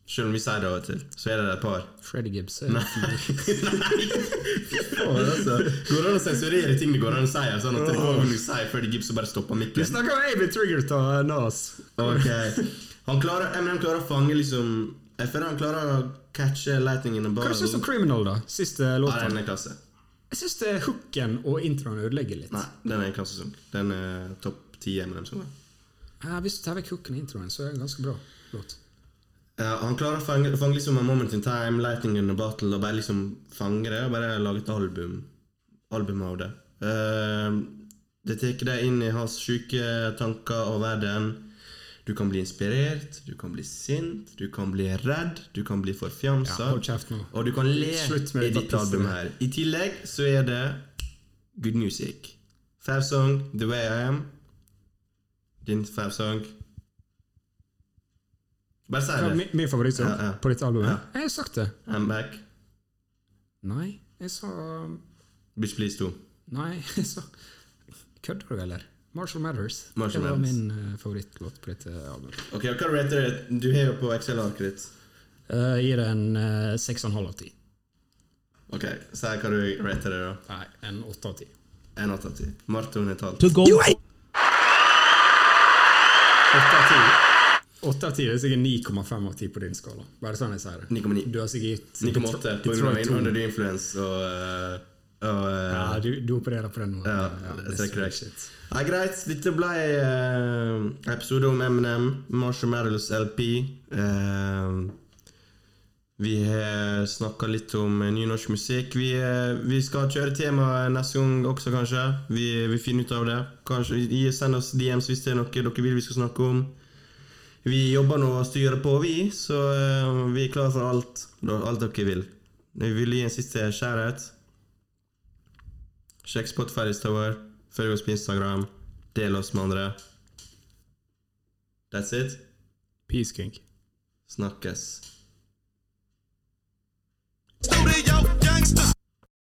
Selv om vi sier det av og til, så er det et par. Freddy Gibbs Nei! Nei. Faen, altså. Går det an å sensurere ting det går an å si? Sånn at det går an å si før Gibbs og bare stopper Vi snakker om Amy Trigger av Nas. Ok Han klarer, Eminem klarer å fange liksom Jeg føler han klarer å catche lightning in a Hva syns du om Criminal, da? Siste låta. den er klasse. Jeg syns hooken og introen ødelegger litt. Nei, den er en klassesang. Den er topp ti Eminem-sanger. Ja, hvis du tar vekk hooken og introen, så er det en ganske bra låt. Ja, han klarer å fange, fange liksom a moment in time, lightning in a bottle, og bare liksom fange det, og bare lage et album, album av det. Uh, Det tar deg inn i hans syke tanker og verden. Du kan bli inspirert, du kan bli sint, du kan bli redd, du kan bli forfjamsa. Ja. Og du kan le med i ditt album her. I tillegg så er det good music. Five song, The Way I Am. Din five song. Bare si Ja, det. min, min favorittsang Ja, ja. på ditt album? Ja. Jeg har sagt det. I'm back. Nei, jeg sa Bitch Please 2. Nei, jeg sa Kødder du, eller? Marshall Matters. Marshall det var Matters. min eh, favorittlåt på dette albumet. Ok, og Hva rater du? Du har jo på Excel-arket ditt. Eh, Jeg gir det en halv 6,5 av 10. Ok, Si hva du rater det, da. Nei, en 8 av 10. En åtte av ti. Marton er talt. To go. You 8 av 10. 8 av 10 er sikkert 9,5 av 10 på din skala. Bare sånn jeg sier det. 9,9. Du har sikkert 9,8 på grunn av Detroit to. Under the Influence og, eh, og eh, Ja, du, du opererer på den nå. Ja, det det er korrekt. shit. Greit. Dette ble uh, episode om MNM, Marshall Mathers LP. Uh, vi har snakka litt om ny norsk musikk. Vi, vi skal kjøre tema neste gang også, kanskje. Vi, vi finner ut av det. Kanskje, Send oss DMs hvis det er noe dere vil vi skal snakke om. Vi jobber nå og styrer på, vi, så eh, vi er klare for alt, alt dere vil. Vi vil gi en siste skjærhet. Sjekk Spotify-lista vår. Følg oss på Instagram. Del oss med andre. That's it. Peace, King. Snakkes. Studio gangsters.